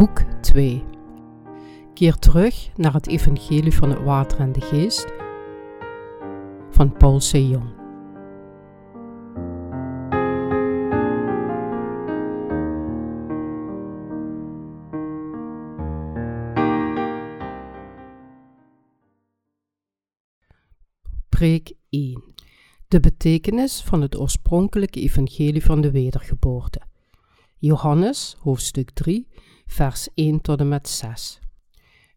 Boek 2 Keer terug naar het Evangelie van het Water en de Geest van Paul C. Jong. Preek 1 De betekenis van het oorspronkelijke evangelie van de wedergeboorte. Johannes, hoofdstuk 3, vers 1 tot en met 6.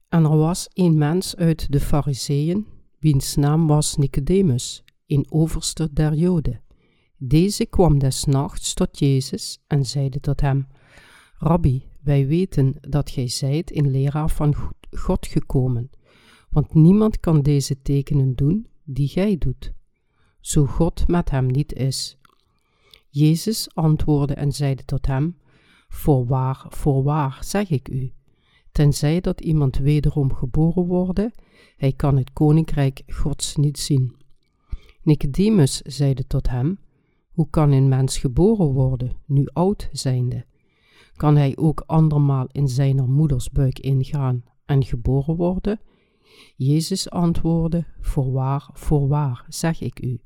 En er was een mens uit de Fariseeën, wiens naam was Nicodemus, een overste der Joden. Deze kwam des nachts tot Jezus en zeide tot hem: Rabbi, wij weten dat gij zijt een leraar van God gekomen, want niemand kan deze tekenen doen die gij doet, zo God met hem niet is. Jezus antwoordde en zeide tot hem: Voorwaar, voorwaar, zeg ik u, tenzij dat iemand wederom geboren worden, hij kan het koninkrijk Gods niet zien. Nicodemus zeide tot hem: Hoe kan een mens geboren worden, nu oud zijnde? Kan hij ook andermaal in zijn moeders buik ingaan en geboren worden? Jezus antwoordde: Voorwaar, voorwaar, zeg ik u.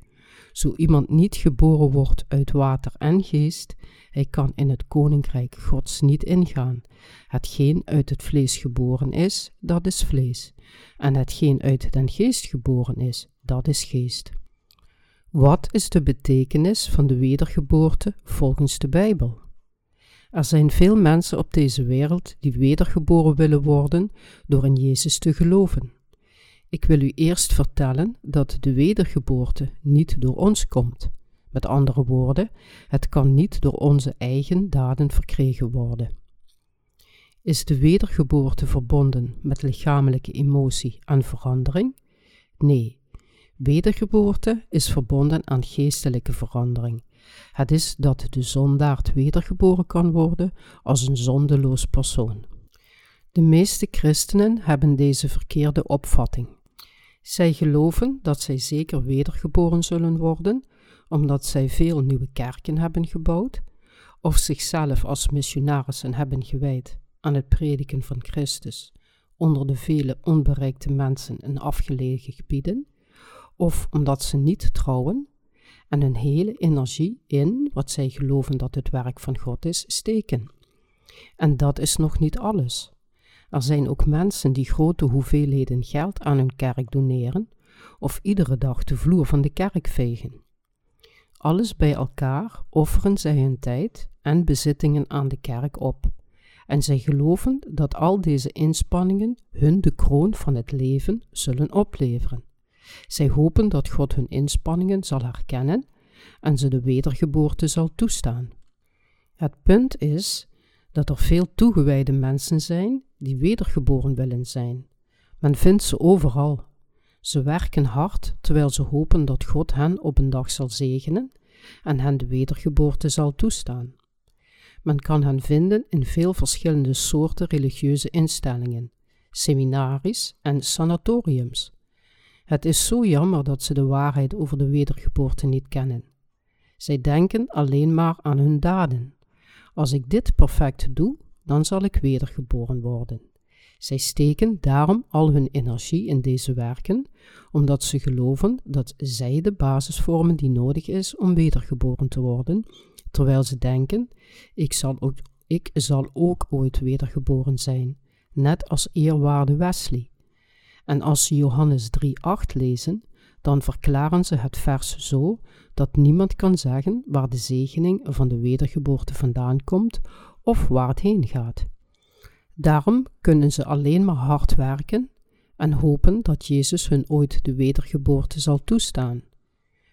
Zo iemand niet geboren wordt uit water en geest, hij kan in het koninkrijk Gods niet ingaan. Hetgeen uit het vlees geboren is, dat is vlees, en hetgeen uit den geest geboren is, dat is geest. Wat is de betekenis van de wedergeboorte volgens de Bijbel? Er zijn veel mensen op deze wereld die wedergeboren willen worden door in Jezus te geloven. Ik wil u eerst vertellen dat de wedergeboorte niet door ons komt. Met andere woorden, het kan niet door onze eigen daden verkregen worden. Is de wedergeboorte verbonden met lichamelijke emotie en verandering? Nee, wedergeboorte is verbonden aan geestelijke verandering. Het is dat de zondaard wedergeboren kan worden als een zondeloos persoon. De meeste christenen hebben deze verkeerde opvatting. Zij geloven dat zij zeker wedergeboren zullen worden, omdat zij veel nieuwe kerken hebben gebouwd, of zichzelf als missionarissen hebben gewijd aan het prediken van Christus onder de vele onbereikte mensen in afgelegen gebieden, of omdat ze niet trouwen en hun hele energie in wat zij geloven dat het werk van God is steken. En dat is nog niet alles. Er zijn ook mensen die grote hoeveelheden geld aan hun kerk doneren of iedere dag de vloer van de kerk vegen. Alles bij elkaar offeren zij hun tijd en bezittingen aan de kerk op. En zij geloven dat al deze inspanningen hun de kroon van het leven zullen opleveren. Zij hopen dat God hun inspanningen zal herkennen en ze de wedergeboorte zal toestaan. Het punt is dat er veel toegewijde mensen zijn die wedergeboren willen zijn. Men vindt ze overal. Ze werken hard terwijl ze hopen dat God hen op een dag zal zegenen en hen de wedergeboorte zal toestaan. Men kan hen vinden in veel verschillende soorten religieuze instellingen, seminaries en sanatoriums. Het is zo jammer dat ze de waarheid over de wedergeboorte niet kennen. Zij denken alleen maar aan hun daden. Als ik dit perfect doe, dan zal ik wedergeboren worden. Zij steken daarom al hun energie in deze werken, omdat ze geloven dat zij de basis vormen die nodig is om wedergeboren te worden, terwijl ze denken: ik zal ook, ik zal ook ooit wedergeboren zijn, net als eerwaarde Wesley. En als ze Johannes 3:8 lezen, dan verklaren ze het vers zo dat niemand kan zeggen waar de zegening van de wedergeboorte vandaan komt of waar het heen gaat. Daarom kunnen ze alleen maar hard werken en hopen dat Jezus hun ooit de wedergeboorte zal toestaan.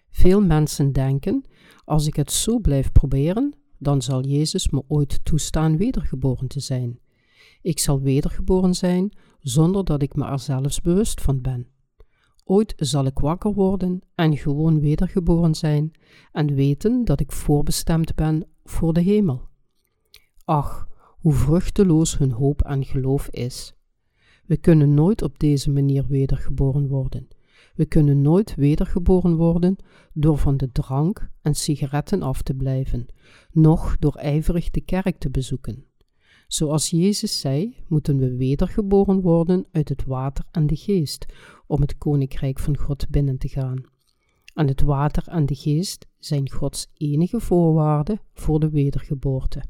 Veel mensen denken: als ik het zo blijf proberen, dan zal Jezus me ooit toestaan wedergeboren te zijn. Ik zal wedergeboren zijn zonder dat ik me er zelfs bewust van ben. Ooit zal ik wakker worden en gewoon wedergeboren zijn en weten dat ik voorbestemd ben voor de hemel. Ach, hoe vruchteloos hun hoop en geloof is. We kunnen nooit op deze manier wedergeboren worden. We kunnen nooit wedergeboren worden door van de drank en sigaretten af te blijven, noch door ijverig de kerk te bezoeken. Zoals Jezus zei, moeten we wedergeboren worden uit het water en de geest, om het koninkrijk van God binnen te gaan. En het water en de geest zijn Gods enige voorwaarden voor de wedergeboorte.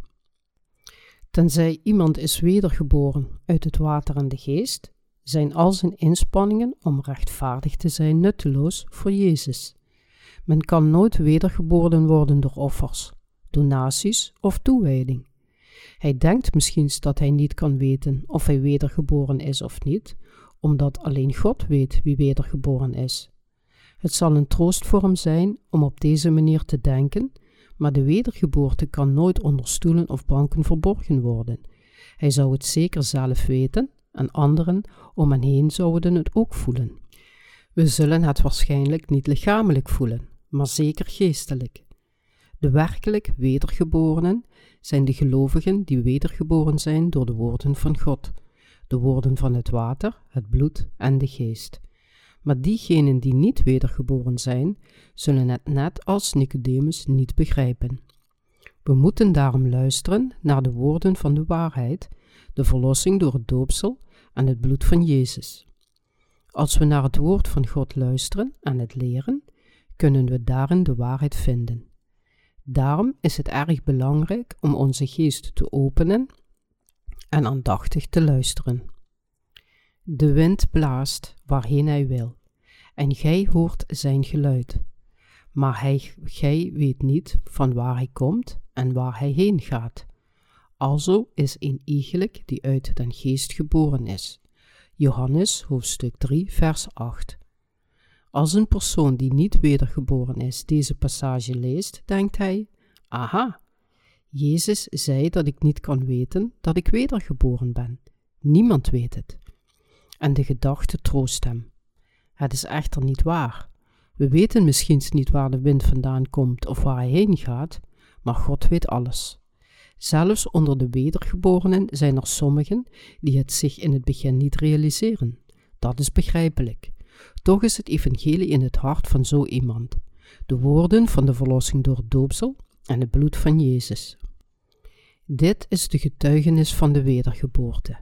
Tenzij iemand is wedergeboren uit het water en de geest, zijn al zijn inspanningen om rechtvaardig te zijn nutteloos voor Jezus. Men kan nooit wedergeboren worden door offers, donaties of toewijding. Hij denkt misschien dat hij niet kan weten of hij wedergeboren is of niet, omdat alleen God weet wie wedergeboren is. Het zal een troost voor hem zijn om op deze manier te denken, maar de wedergeboorte kan nooit onder stoelen of banken verborgen worden. Hij zou het zeker zelf weten en anderen om hen heen zouden het ook voelen. We zullen het waarschijnlijk niet lichamelijk voelen, maar zeker geestelijk. De werkelijk wedergeborenen zijn de gelovigen die wedergeboren zijn door de woorden van God, de woorden van het water, het bloed en de geest. Maar diegenen die niet wedergeboren zijn, zullen het net als Nicodemus niet begrijpen. We moeten daarom luisteren naar de woorden van de waarheid, de verlossing door het doopsel en het bloed van Jezus. Als we naar het woord van God luisteren en het leren, kunnen we daarin de waarheid vinden. Daarom is het erg belangrijk om onze geest te openen en aandachtig te luisteren. De wind blaast waarheen hij wil, en gij hoort zijn geluid. Maar hij, gij weet niet van waar hij komt en waar hij heen gaat. Alzo is een iegelijk die uit den geest geboren is. Johannes hoofdstuk 3 vers 8 Als een persoon die niet wedergeboren is deze passage leest, denkt hij, aha, Jezus zei dat ik niet kan weten dat ik wedergeboren ben. Niemand weet het. En de gedachte troost hem. Het is echter niet waar. We weten misschien niet waar de wind vandaan komt of waar hij heen gaat, maar God weet alles. Zelfs onder de wedergeborenen zijn er sommigen die het zich in het begin niet realiseren. Dat is begrijpelijk. Toch is het evangelie in het hart van zo iemand. De woorden van de verlossing door het doopsel en het bloed van Jezus. Dit is de getuigenis van de wedergeboorte.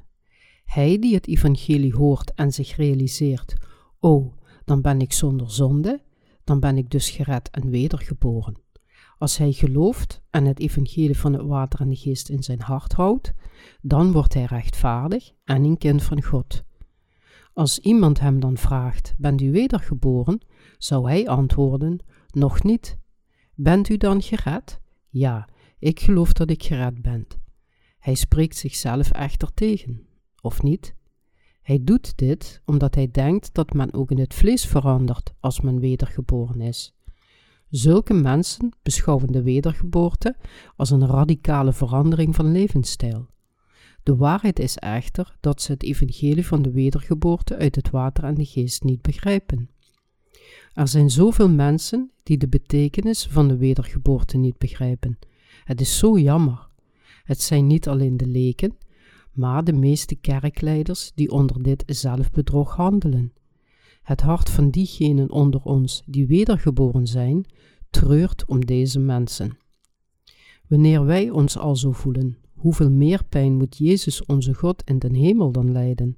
Hij die het evangelie hoort en zich realiseert, oh, dan ben ik zonder zonde, dan ben ik dus gered en wedergeboren. Als hij gelooft en het evangelie van het water en de geest in zijn hart houdt, dan wordt hij rechtvaardig en een kind van God. Als iemand hem dan vraagt: Bent u wedergeboren? zou hij antwoorden: Nog niet. Bent u dan gered? Ja, ik geloof dat ik gered ben. Hij spreekt zichzelf echter tegen, of niet? Hij doet dit omdat hij denkt dat men ook in het vlees verandert als men wedergeboren is. Zulke mensen beschouwen de wedergeboorte als een radicale verandering van levensstijl. De waarheid is echter dat ze het evangelie van de wedergeboorte uit het water en de geest niet begrijpen. Er zijn zoveel mensen die de betekenis van de wedergeboorte niet begrijpen. Het is zo jammer. Het zijn niet alleen de leken, maar de meeste kerkleiders die onder dit zelfbedrog handelen. Het hart van diegenen onder ons die wedergeboren zijn, treurt om deze mensen. Wanneer wij ons al zo voelen, hoeveel meer pijn moet Jezus onze God in den hemel dan lijden?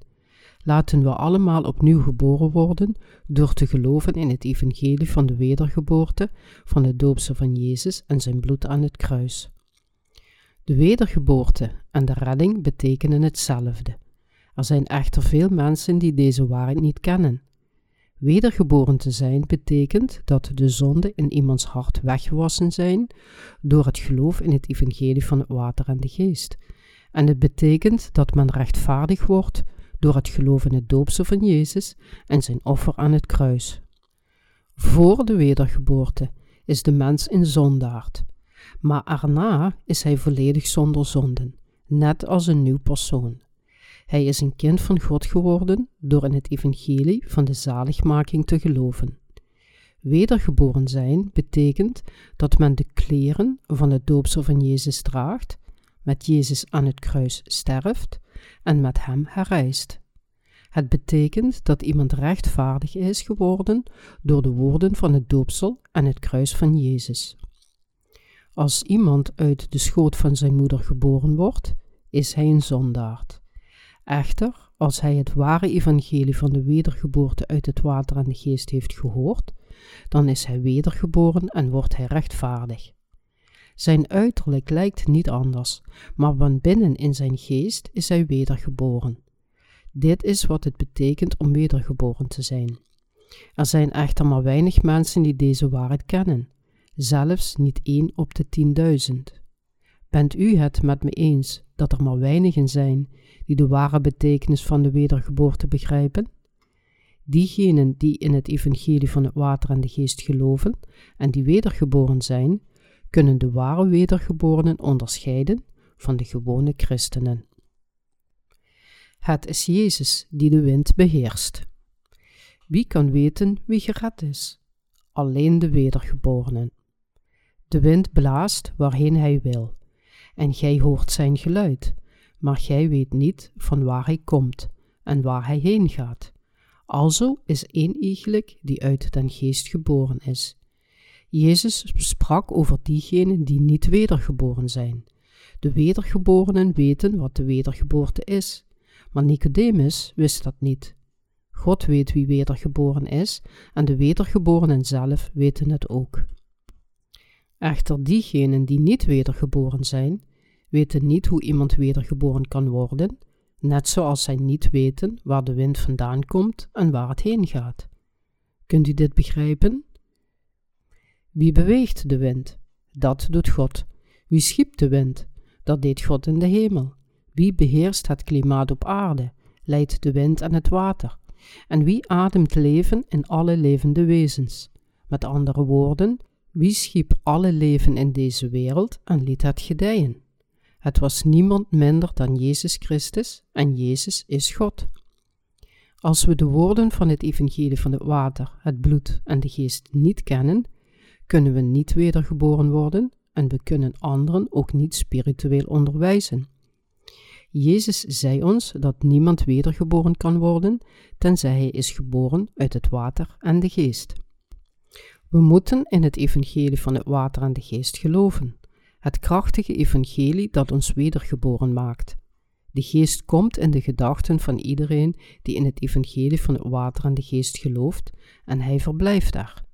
Laten we allemaal opnieuw geboren worden door te geloven in het evangelie van de wedergeboorte, van het doopse van Jezus en zijn bloed aan het kruis. De wedergeboorte en de redding betekenen hetzelfde. Er zijn echter veel mensen die deze waarheid niet kennen. Wedergeboren te zijn betekent dat de zonden in iemands hart weggewassen zijn door het geloof in het evangelie van het water en de geest. En het betekent dat men rechtvaardig wordt door het geloof in het doopsel van Jezus en zijn offer aan het kruis. Voor de wedergeboorte is de mens een zondaard, maar erna is hij volledig zonder zonden, net als een nieuw persoon. Hij is een kind van God geworden door in het evangelie van de zaligmaking te geloven. Wedergeboren zijn betekent dat men de kleren van het doopsel van Jezus draagt, met Jezus aan het kruis sterft en met hem herrijst. Het betekent dat iemand rechtvaardig is geworden door de woorden van het doopsel en het kruis van Jezus. Als iemand uit de schoot van zijn moeder geboren wordt, is hij een zondaard. Echter, als hij het ware evangelie van de wedergeboorte uit het water en de geest heeft gehoord, dan is hij wedergeboren en wordt hij rechtvaardig. Zijn uiterlijk lijkt niet anders, maar van binnen in zijn geest is hij wedergeboren. Dit is wat het betekent om wedergeboren te zijn. Er zijn echter maar weinig mensen die deze waarheid kennen, zelfs niet één op de tienduizend. Bent u het met me eens dat er maar weinigen zijn die de ware betekenis van de wedergeboorte begrijpen? Diegenen die in het evangelie van het water en de geest geloven en die wedergeboren zijn, kunnen de ware wedergeborenen onderscheiden van de gewone christenen. Het is Jezus die de wind beheerst. Wie kan weten wie gered is? Alleen de wedergeborenen. De wind blaast waarheen hij wil, en gij hoort zijn geluid, maar gij weet niet van waar hij komt en waar hij heen gaat. Alzo is één eigenlijk die uit den geest geboren is. Jezus sprak over diegenen die niet wedergeboren zijn. De wedergeborenen weten wat de wedergeboorte is, maar Nicodemus wist dat niet. God weet wie wedergeboren is en de wedergeborenen zelf weten het ook. Echter diegenen die niet wedergeboren zijn, weten niet hoe iemand wedergeboren kan worden, net zoals zij niet weten waar de wind vandaan komt en waar het heen gaat. Kunt u dit begrijpen? Wie beweegt de wind? Dat doet God. Wie schiep de wind? Dat deed God in de hemel. Wie beheerst het klimaat op aarde? Leidt de wind en het water? En wie ademt leven in alle levende wezens? Met andere woorden, wie schiep alle leven in deze wereld en liet het gedijen? Het was niemand minder dan Jezus Christus en Jezus is God. Als we de woorden van het evangelie van het water, het bloed en de geest niet kennen, kunnen we niet wedergeboren worden en we kunnen anderen ook niet spiritueel onderwijzen. Jezus zei ons dat niemand wedergeboren kan worden, tenzij hij is geboren uit het water en de geest. We moeten in het evangelie van het water en de geest geloven, het krachtige evangelie dat ons wedergeboren maakt. De geest komt in de gedachten van iedereen die in het evangelie van het water en de geest gelooft en hij verblijft daar.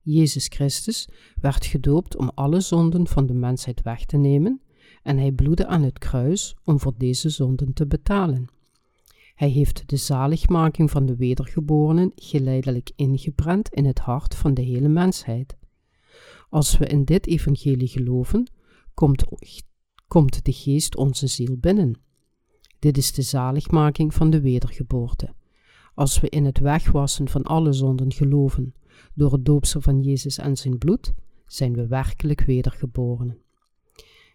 Jezus Christus werd gedoopt om alle zonden van de mensheid weg te nemen en hij bloedde aan het kruis om voor deze zonden te betalen. Hij heeft de zaligmaking van de wedergeborenen geleidelijk ingeprent in het hart van de hele mensheid. Als we in dit evangelie geloven, komt, komt de geest onze ziel binnen. Dit is de zaligmaking van de wedergeboorte. Als we in het wegwassen van alle zonden geloven, door het doopsel van Jezus en zijn bloed, zijn we werkelijk wedergeboren.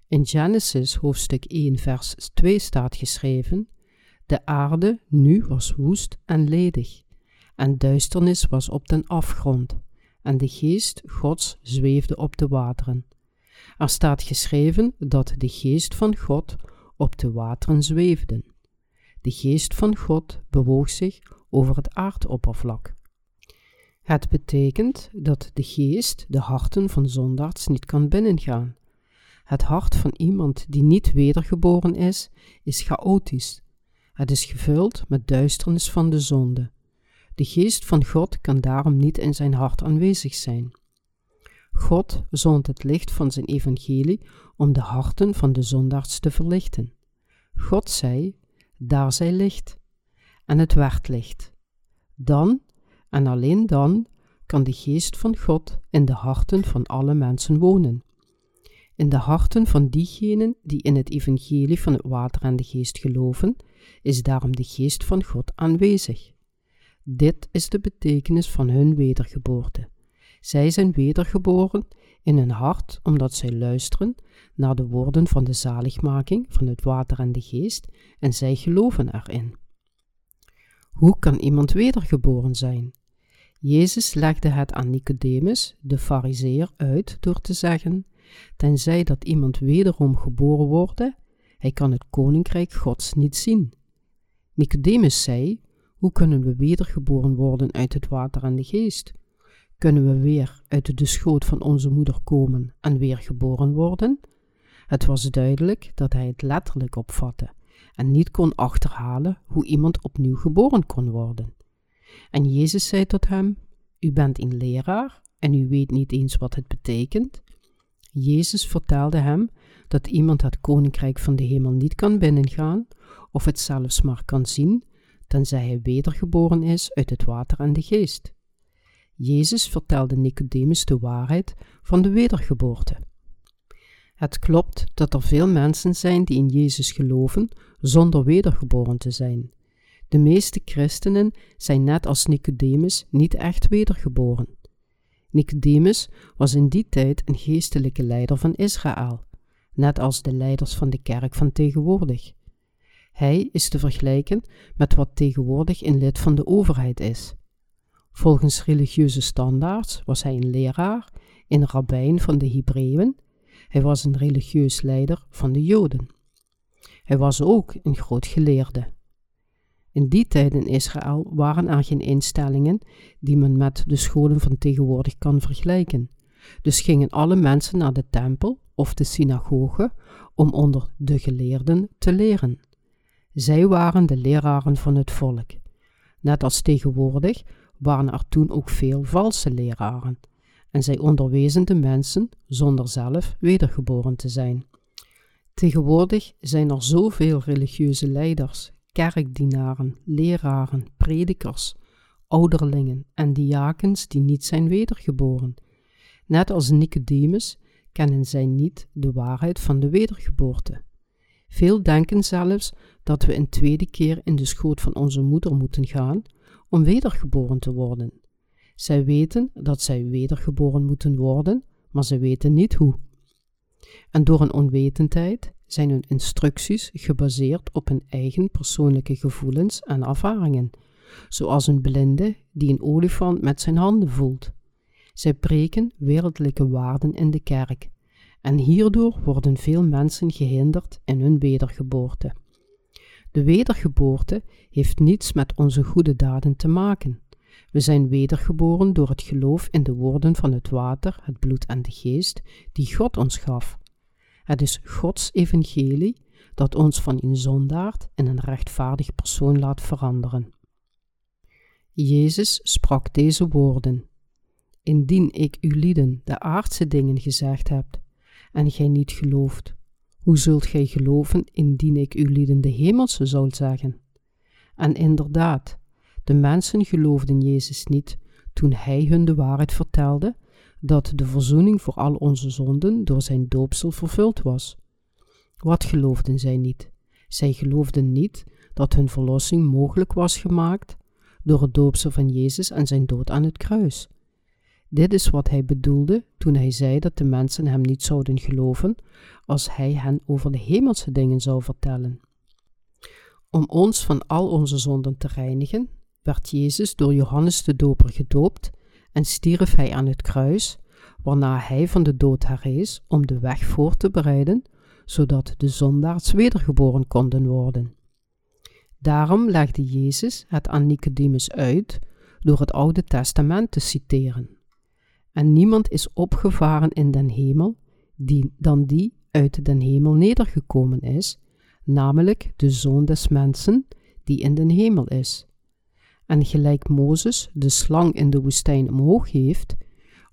In Genesis hoofdstuk 1 vers 2 staat geschreven, de aarde nu was woest en ledig, en duisternis was op den afgrond, en de geest Gods zweefde op de wateren. Er staat geschreven dat de geest van God op de wateren zweefde. De geest van God bewoog zich over het aardoppervlak. Het betekent dat de geest de harten van zondaars niet kan binnengaan. Het hart van iemand die niet wedergeboren is, is chaotisch. Het is gevuld met duisternis van de zonde. De geest van God kan daarom niet in zijn hart aanwezig zijn. God zond het licht van zijn evangelie om de harten van de zondaars te verlichten. God zei: Daar zij licht. En het werd licht. Dan en alleen dan kan de geest van God in de harten van alle mensen wonen. In de harten van diegenen die in het evangelie van het water en de geest geloven, is daarom de geest van God aanwezig. Dit is de betekenis van hun wedergeboorte. Zij zijn wedergeboren in hun hart omdat zij luisteren naar de woorden van de zaligmaking van het water en de geest en zij geloven erin. Hoe kan iemand wedergeboren zijn? Jezus legde het aan Nicodemus, de fariseer, uit door te zeggen, tenzij dat iemand wederom geboren wordt, hij kan het koninkrijk Gods niet zien. Nicodemus zei, hoe kunnen we wedergeboren worden uit het water en de geest? Kunnen we weer uit de schoot van onze moeder komen en weer geboren worden? Het was duidelijk dat hij het letterlijk opvatte en niet kon achterhalen hoe iemand opnieuw geboren kon worden. En Jezus zei tot hem: U bent een leraar en u weet niet eens wat het betekent. Jezus vertelde hem dat iemand het koninkrijk van de hemel niet kan binnengaan, of het zelfs maar kan zien, tenzij hij wedergeboren is uit het water en de geest. Jezus vertelde Nicodemus de waarheid van de wedergeboorte. Het klopt dat er veel mensen zijn die in Jezus geloven zonder wedergeboren te zijn. De meeste christenen zijn net als Nicodemus niet echt wedergeboren. Nicodemus was in die tijd een geestelijke leider van Israël, net als de leiders van de kerk van tegenwoordig. Hij is te vergelijken met wat tegenwoordig een lid van de overheid is. Volgens religieuze standaards was hij een leraar, een rabbijn van de Hebreeën. Hij was een religieus leider van de Joden. Hij was ook een groot geleerde. In die tijd in Israël waren er geen instellingen die men met de scholen van tegenwoordig kan vergelijken. Dus gingen alle mensen naar de tempel of de synagoge om onder de geleerden te leren. Zij waren de leraren van het volk. Net als tegenwoordig waren er toen ook veel valse leraren, en zij onderwezen de mensen zonder zelf wedergeboren te zijn. Tegenwoordig zijn er zoveel religieuze leiders, kerkdienaren, leraren, predikers, ouderlingen en diakens die niet zijn wedergeboren. Net als Nicodemus kennen zij niet de waarheid van de wedergeboorte. Veel denken zelfs dat we een tweede keer in de schoot van onze moeder moeten gaan om wedergeboren te worden. Zij weten dat zij wedergeboren moeten worden, maar ze weten niet hoe. En door een onwetendheid zijn hun instructies gebaseerd op hun eigen persoonlijke gevoelens en ervaringen, zoals een blinde die een olifant met zijn handen voelt. Zij preken wereldlijke waarden in de kerk, en hierdoor worden veel mensen gehinderd in hun wedergeboorte. De wedergeboorte heeft niets met onze goede daden te maken. We zijn wedergeboren door het geloof in de woorden van het water, het bloed en de geest die God ons gaf. Het is Gods evangelie dat ons van een zondaard in een rechtvaardig persoon laat veranderen. Jezus sprak deze woorden: Indien ik u lieden de aardse dingen gezegd heb, en gij niet gelooft, hoe zult gij geloven indien ik u lieden de hemelse zou zeggen? En inderdaad, de mensen geloofden Jezus niet toen hij hun de waarheid vertelde dat de verzoening voor al onze zonden door zijn doopsel vervuld was. Wat geloofden zij niet? Zij geloofden niet dat hun verlossing mogelijk was gemaakt door het doopsel van Jezus en zijn dood aan het kruis. Dit is wat hij bedoelde toen hij zei dat de mensen hem niet zouden geloven als hij hen over de hemelse dingen zou vertellen. Om ons van al onze zonden te reinigen, werd Jezus door Johannes de Doper gedoopt en stierf hij aan het kruis, waarna hij van de dood herrees om de weg voor te bereiden, zodat de zondaars wedergeboren konden worden. Daarom legde Jezus het aan Nicodemus uit door het Oude Testament te citeren. En niemand is opgevaren in den hemel die, dan die uit den hemel nedergekomen is, namelijk de Zoon des Mensen die in den hemel is. En gelijk Mozes de slang in de woestijn omhoog heeft,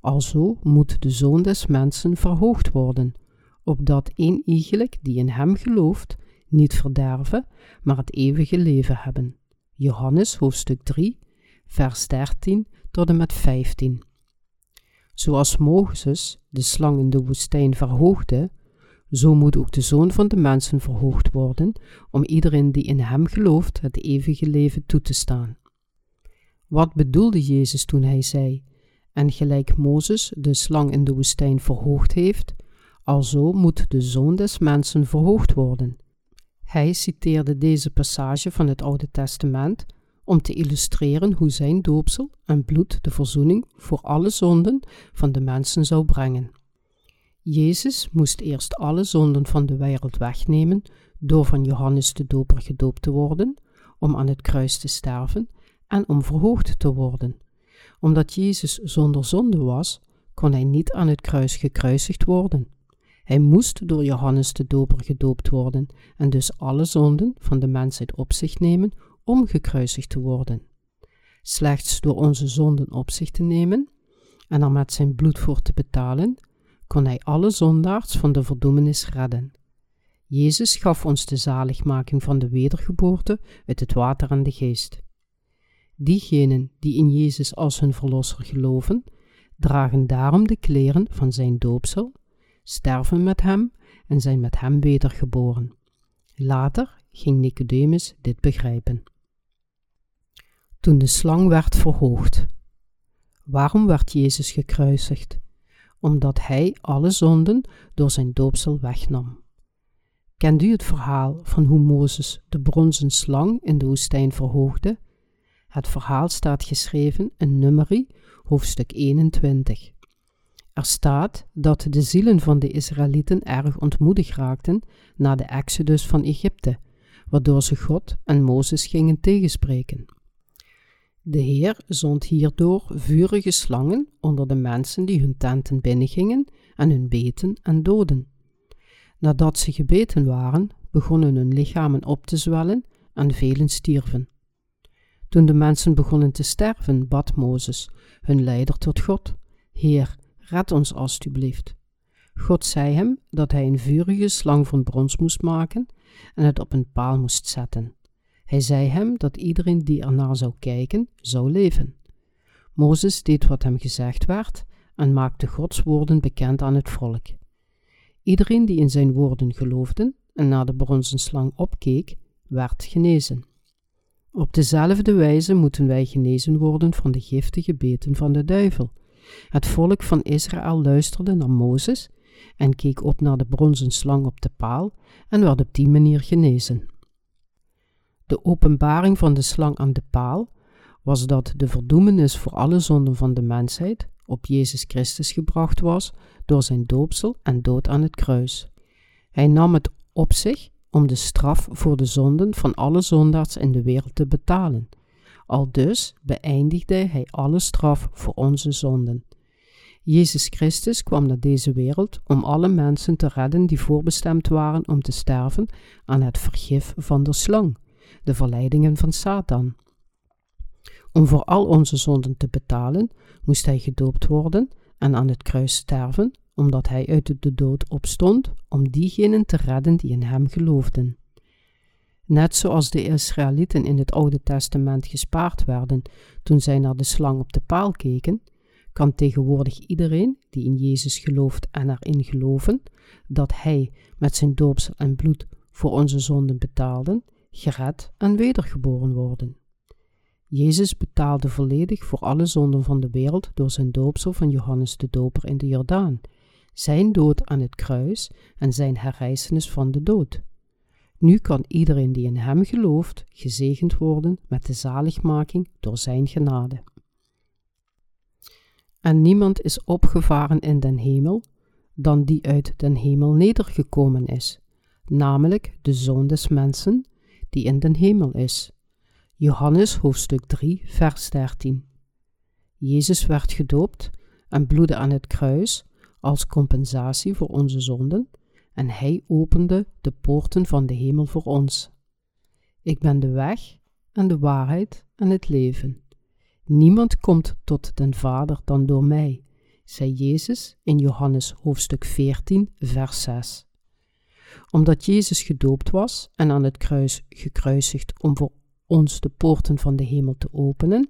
alzo moet de Zoon des Mensen verhoogd worden, opdat een iegelijk die in hem gelooft, niet verderven, maar het eeuwige leven hebben. Johannes hoofdstuk 3, vers 13 tot en met 15. Zoals Mozes de slang in de woestijn verhoogde, zo moet ook de Zoon van de mensen verhoogd worden, om iedereen die in hem gelooft het eeuwige leven toe te staan. Wat bedoelde Jezus toen hij zei: En gelijk Mozes de slang in de woestijn verhoogd heeft, alzo moet de Zoon des mensen verhoogd worden. Hij citeerde deze passage van het Oude Testament om te illustreren hoe zijn doopsel en bloed de verzoening voor alle zonden van de mensen zou brengen. Jezus moest eerst alle zonden van de wereld wegnemen door van Johannes de Doper gedoopt te worden, om aan het kruis te sterven en om verhoogd te worden. Omdat Jezus zonder zonde was, kon hij niet aan het kruis gekruisigd worden. Hij moest door Johannes de Doper gedoopt worden en dus alle zonden van de mensheid op zich nemen om gekruisigd te worden. Slechts door onze zonden op zich te nemen en er met zijn bloed voor te betalen, kon hij alle zondaars van de verdoemenis redden. Jezus gaf ons de zaligmaking van de wedergeboorte uit het water en de geest. Diegenen die in Jezus als hun verlosser geloven, dragen daarom de kleren van zijn doopsel, sterven met hem en zijn met hem wedergeboren. Later ging Nicodemus dit begrijpen. Toen de slang werd verhoogd. Waarom werd Jezus gekruisigd? Omdat hij alle zonden door zijn doopsel wegnam. Kent u het verhaal van hoe Mozes de bronzen slang in de woestijn verhoogde? Het verhaal staat geschreven in Numeri, hoofdstuk 21. Er staat dat de zielen van de Israëlieten erg ontmoedig raakten na de exodus van Egypte, waardoor ze God en Mozes gingen tegenspreken. De Heer zond hierdoor vurige slangen onder de mensen die hun tenten binnengingen en hun beten en doden. Nadat ze gebeten waren, begonnen hun lichamen op te zwellen en velen stierven. Toen de mensen begonnen te sterven, bad Mozes, hun leider tot God: Heer, red ons alstublieft. God zei hem dat hij een vurige slang van brons moest maken en het op een paal moest zetten. Hij zei hem dat iedereen die ernaar zou kijken, zou leven. Mozes deed wat hem gezegd werd en maakte Gods woorden bekend aan het volk. Iedereen die in zijn woorden geloofde en naar de bronzen slang opkeek, werd genezen. Op dezelfde wijze moeten wij genezen worden van de giftige beten van de duivel. Het volk van Israël luisterde naar Mozes en keek op naar de bronzen slang op de paal en werd op die manier genezen. De openbaring van de slang aan de paal was dat de verdoemenis voor alle zonden van de mensheid op Jezus Christus gebracht was door zijn doopsel en dood aan het kruis. Hij nam het op zich om de straf voor de zonden van alle zondaars in de wereld te betalen. Al dus beëindigde hij alle straf voor onze zonden. Jezus Christus kwam naar deze wereld om alle mensen te redden die voorbestemd waren om te sterven aan het vergif van de slang, de verleidingen van Satan. Om voor al onze zonden te betalen, moest hij gedoopt worden en aan het kruis sterven omdat hij uit de dood opstond om diegenen te redden die in hem geloofden. Net zoals de Israëlieten in het Oude Testament gespaard werden toen zij naar de slang op de paal keken, kan tegenwoordig iedereen die in Jezus gelooft en erin geloven dat Hij met zijn doopsel en bloed voor onze zonden betaalde, gered en wedergeboren worden. Jezus betaalde volledig voor alle zonden van de wereld door zijn doopsel van Johannes de Doper in de Jordaan zijn dood aan het kruis en zijn herrijzenis van de dood. Nu kan iedereen die in hem gelooft gezegend worden met de zaligmaking door zijn genade. En niemand is opgevaren in den hemel dan die uit den hemel nedergekomen is, namelijk de Zoon des Mensen die in den hemel is. Johannes hoofdstuk 3, vers 13. Jezus werd gedoopt en bloedde aan het kruis als compensatie voor onze zonden en Hij opende de poorten van de hemel voor ons. Ik ben de weg en de waarheid en het leven. Niemand komt tot den Vader dan door mij, zei Jezus in Johannes hoofdstuk 14, vers 6. Omdat Jezus gedoopt was en aan het kruis gekruisigd om voor ons de poorten van de hemel te openen,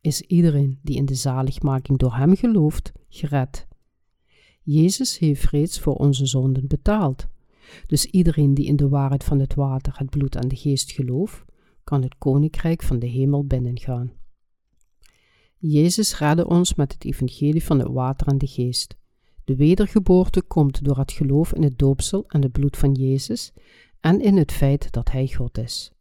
is iedereen die in de zaligmaking door Hem gelooft, gered. Jezus heeft reeds voor onze zonden betaald. Dus iedereen die in de waarheid van het water, het bloed en de geest gelooft, kan het koninkrijk van de hemel binnengaan. Jezus redde ons met het evangelie van het water en de geest. De wedergeboorte komt door het geloof in het doopsel en het bloed van Jezus en in het feit dat Hij God is.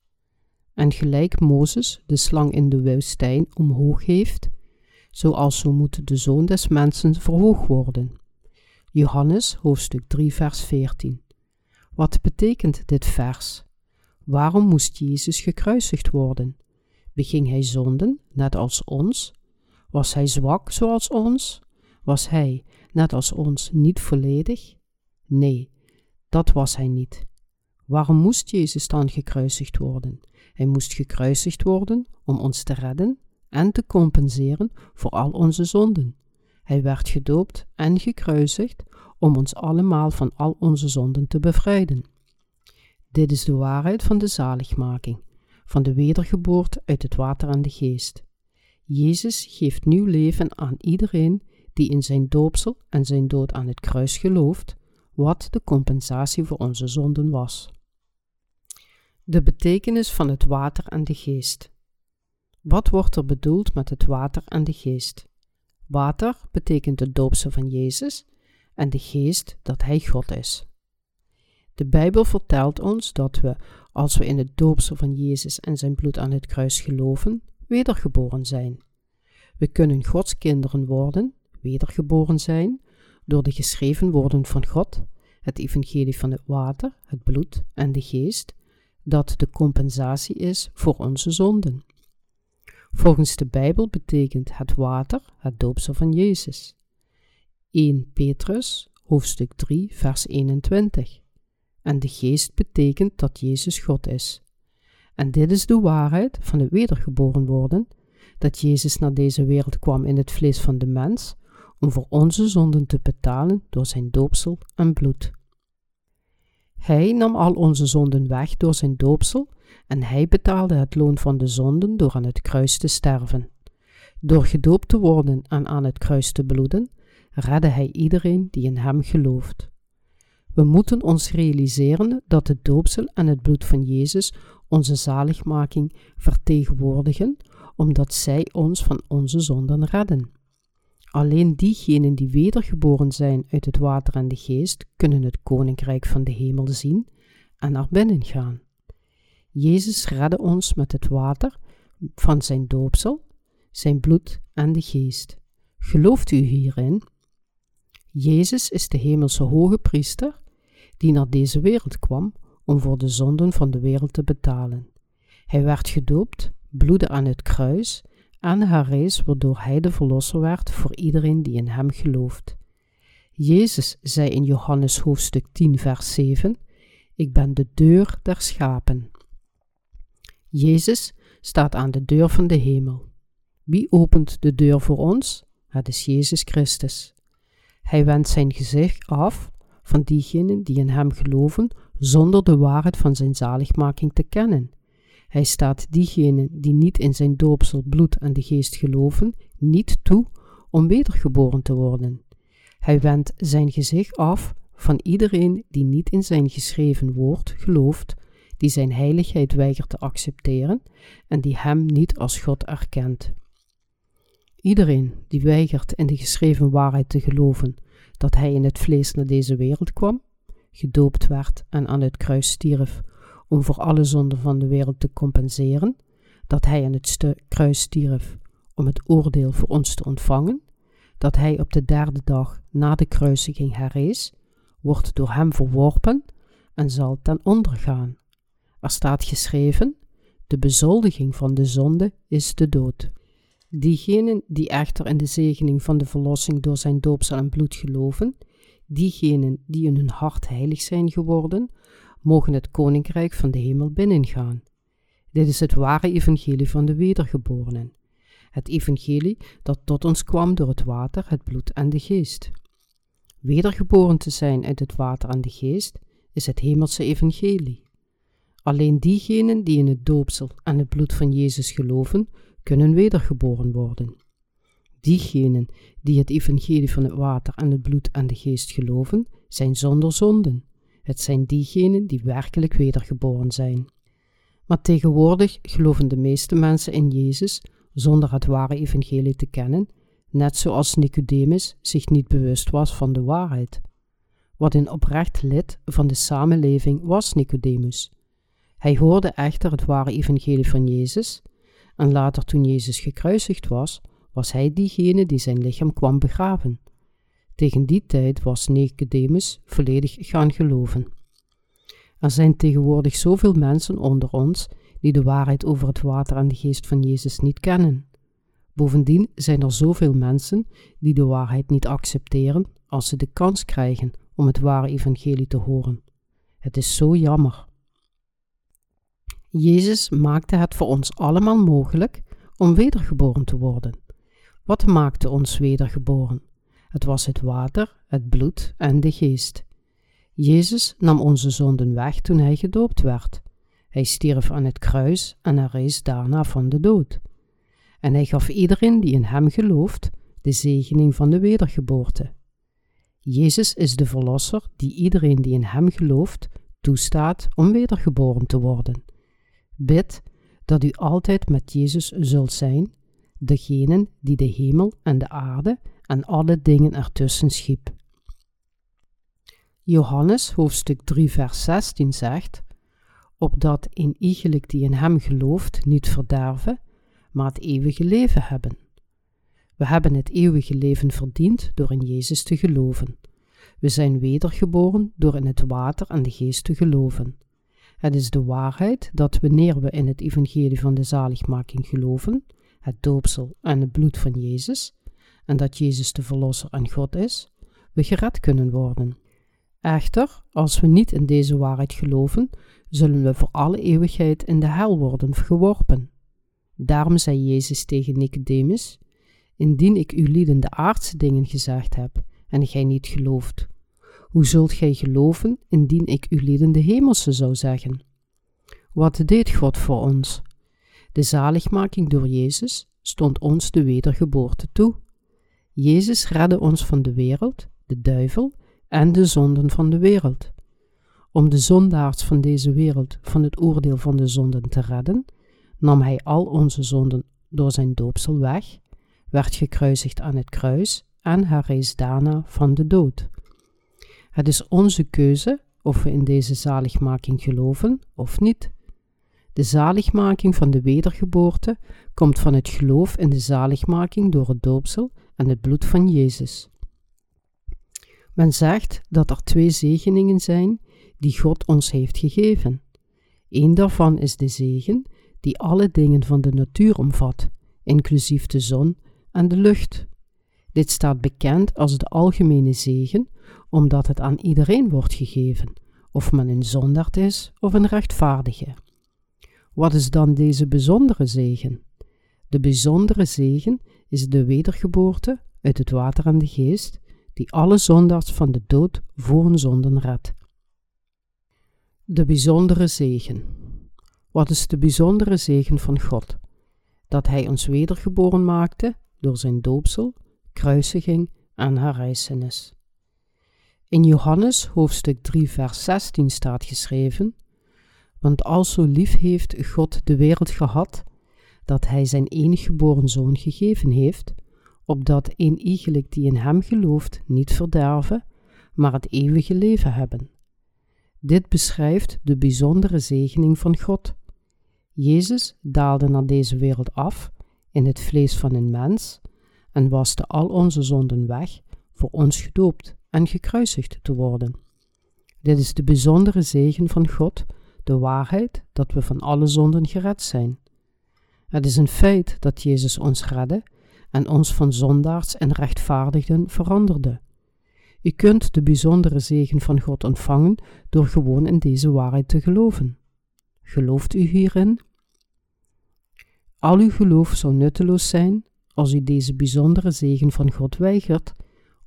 En gelijk Mozes de slang in de woestijn omhoog heeft, zoals zo moet de zoon des mensen verhoogd worden. Johannes hoofdstuk 3 vers 14. Wat betekent dit vers? Waarom moest Jezus gekruisigd worden? Beging hij zonden, net als ons? Was hij zwak zoals ons? Was hij, net als ons, niet volledig? Nee, dat was hij niet. Waarom moest Jezus dan gekruisigd worden? Hij moest gekruisigd worden om ons te redden en te compenseren voor al onze zonden. Hij werd gedoopt en gekruisigd om ons allemaal van al onze zonden te bevrijden. Dit is de waarheid van de zaligmaking, van de wedergeboorte uit het water en de geest. Jezus geeft nieuw leven aan iedereen die in zijn doopsel en zijn dood aan het kruis gelooft, wat de compensatie voor onze zonden was. De betekenis van het water en de geest. Wat wordt er bedoeld met het water en de geest? Water betekent het doopsel van Jezus en de geest dat Hij God is. De Bijbel vertelt ons dat we, als we in het doopsel van Jezus en zijn bloed aan het kruis geloven, wedergeboren zijn. We kunnen Gods kinderen worden, wedergeboren zijn, door de geschreven woorden van God, het evangelie van het water, het bloed en de geest, dat de compensatie is voor onze zonden. Volgens de Bijbel betekent het water het doopsel van Jezus. 1 Petrus, hoofdstuk 3, vers 21. En de geest betekent dat Jezus God is. En dit is de waarheid van het wedergeboren worden, dat Jezus naar deze wereld kwam in het vlees van de mens, om voor onze zonden te betalen door zijn doopsel en bloed. Hij nam al onze zonden weg door zijn doopsel en hij betaalde het loon van de zonden door aan het kruis te sterven. Door gedoopt te worden en aan het kruis te bloeden, redde hij iedereen die in hem gelooft. We moeten ons realiseren dat het doopsel en het bloed van Jezus onze zaligmaking vertegenwoordigen, omdat zij ons van onze zonden redden. Alleen diegenen die wedergeboren zijn uit het water en de geest kunnen het koninkrijk van de hemel zien en naar binnen gaan. Jezus redde ons met het water van zijn doopsel, zijn bloed en de geest. Gelooft u hierin? Jezus is de hemelse hoge priester die naar deze wereld kwam om voor de zonden van de wereld te betalen. Hij werd gedoopt, bloedde aan het kruis en herrees waardoor hij de verlosser werd voor iedereen die in hem gelooft. Jezus zei in Johannes hoofdstuk 10 vers 7, Ik ben de deur der schapen. Jezus staat aan de deur van de hemel. Wie opent de deur voor ons? Het is Jezus Christus. Hij wendt zijn gezicht af van diegenen die in hem geloven zonder de waarheid van zijn zaligmaking te kennen. Hij staat diegenen die niet in zijn doopsel, bloed en de geest geloven, niet toe om wedergeboren te worden. Hij wendt zijn gezicht af van iedereen die niet in zijn geschreven woord gelooft, die zijn heiligheid weigert te accepteren en die hem niet als God erkent. Iedereen die weigert in de geschreven waarheid te geloven dat hij in het vlees naar deze wereld kwam, gedoopt werd en aan het kruis stierf om voor alle zonden van de wereld te compenseren, dat hij aan het kruis stierf om het oordeel voor ons te ontvangen, dat hij op de derde dag na de kruisiging herrees, wordt door hem verworpen en zal ten onder gaan. Er staat geschreven: De bezoldiging van de zonde is de dood. Diegenen die echter in de zegening van de verlossing door zijn doopsel en bloed geloven, diegenen die in hun hart heilig zijn geworden, mogen het koninkrijk van de hemel binnengaan. Dit is het ware evangelie van de wedergeborenen. Het evangelie dat tot ons kwam door het water, het bloed en de geest. Wedergeboren te zijn uit het water en de geest is het hemelse evangelie. Alleen diegenen die in het doopsel en het bloed van Jezus geloven, kunnen wedergeboren worden. Diegenen die het evangelie van het water en het bloed en de geest geloven, zijn zonder zonden. Het zijn diegenen die werkelijk wedergeboren zijn. Maar tegenwoordig geloven de meeste mensen in Jezus zonder het ware evangelie te kennen, net zoals Nicodemus zich niet bewust was van de waarheid. Wat een oprecht lid van de samenleving was Nicodemus. Hij hoorde echter het ware evangelie van Jezus, en later toen Jezus gekruisigd was, was hij diegene die zijn lichaam kwam begraven. Tegen die tijd was Nicodemus volledig gaan geloven. Er zijn tegenwoordig zoveel mensen onder ons die de waarheid over het water en de geest van Jezus niet kennen. Bovendien zijn er zoveel mensen die de waarheid niet accepteren als ze de kans krijgen om het ware evangelie te horen. Het is zo jammer. Jezus maakte het voor ons allemaal mogelijk om wedergeboren te worden. Wat maakte ons wedergeboren? Het was het water, het bloed en de geest. Jezus nam onze zonden weg toen hij gedoopt werd. Hij stierf aan het kruis en hij rees daarna van de dood. En hij gaf iedereen die in hem gelooft de zegening van de wedergeboorte. Jezus is de Verlosser die iedereen die in hem gelooft toestaat om wedergeboren te worden. Bid dat u altijd met Jezus zult zijn, degene die de hemel en de aarde en alle dingen ertussen schiep. Johannes hoofdstuk 3 vers 16 zegt, opdat een iegelijk die in hem gelooft niet verderven, maar het eeuwige leven hebben. We hebben het eeuwige leven verdiend door in Jezus te geloven. We zijn wedergeboren door in het water en de geest te geloven. Het is de waarheid dat wanneer we in het evangelie van de zaligmaking geloven, het doopsel en het bloed van Jezus, en dat Jezus de Verlosser en God is, we gered kunnen worden. Echter, als we niet in deze waarheid geloven, zullen we voor alle eeuwigheid in de hel worden geworpen. Daarom zei Jezus tegen Nicodemus: Indien ik u lieden de aardse dingen gezegd heb, en gij niet gelooft, hoe zult gij geloven indien ik u lieden de hemelse zou zeggen? Wat deed God voor ons? De zaligmaking door Jezus stond ons de wedergeboorte toe. Jezus redde ons van de wereld, de duivel en de zonden van de wereld. Om de zondaars van deze wereld van het oordeel van de zonden te redden, nam hij al onze zonden door zijn doopsel weg, werd gekruisigd aan het kruis en herrees daarna van de dood. Het is onze keuze of we in deze zaligmaking geloven of niet. De zaligmaking van de wedergeboorte komt van het geloof in de zaligmaking door het doopsel het bloed van Jezus. Men zegt dat er twee zegeningen zijn die God ons heeft gegeven. Eén daarvan is de zegen die alle dingen van de natuur omvat, inclusief de zon en de lucht. Dit staat bekend als de algemene zegen, omdat het aan iedereen wordt gegeven, of men een zondaard is of een rechtvaardige. Wat is dan deze bijzondere zegen? De bijzondere zegen is de wedergeboorte uit het water en de geest, die alle zondaars van de dood voor hun zonden redt. De bijzondere zegen. Wat is de bijzondere zegen van God? Dat Hij ons wedergeboren maakte door zijn doopsel, kruisiging en herrijzenis. In Johannes hoofdstuk 3 vers 16 staat geschreven, Want al zo lief heeft God de wereld gehad, dat Hij zijn enige geboren Zoon gegeven heeft, opdat een iegelijk die in Hem gelooft niet verderven, maar het eeuwige leven hebben. Dit beschrijft de bijzondere zegening van God. Jezus daalde naar deze wereld af in het vlees van een mens en waste al onze zonden weg voor ons gedoopt en gekruisigd te worden. Dit is de bijzondere zegen van God, de waarheid dat we van alle zonden gered zijn. Het is een feit dat Jezus ons redde en ons van zondaars en rechtvaardigden veranderde. U kunt de bijzondere zegen van God ontvangen door gewoon in deze waarheid te geloven. Gelooft u hierin? Al uw geloof zou nutteloos zijn als u deze bijzondere zegen van God weigert,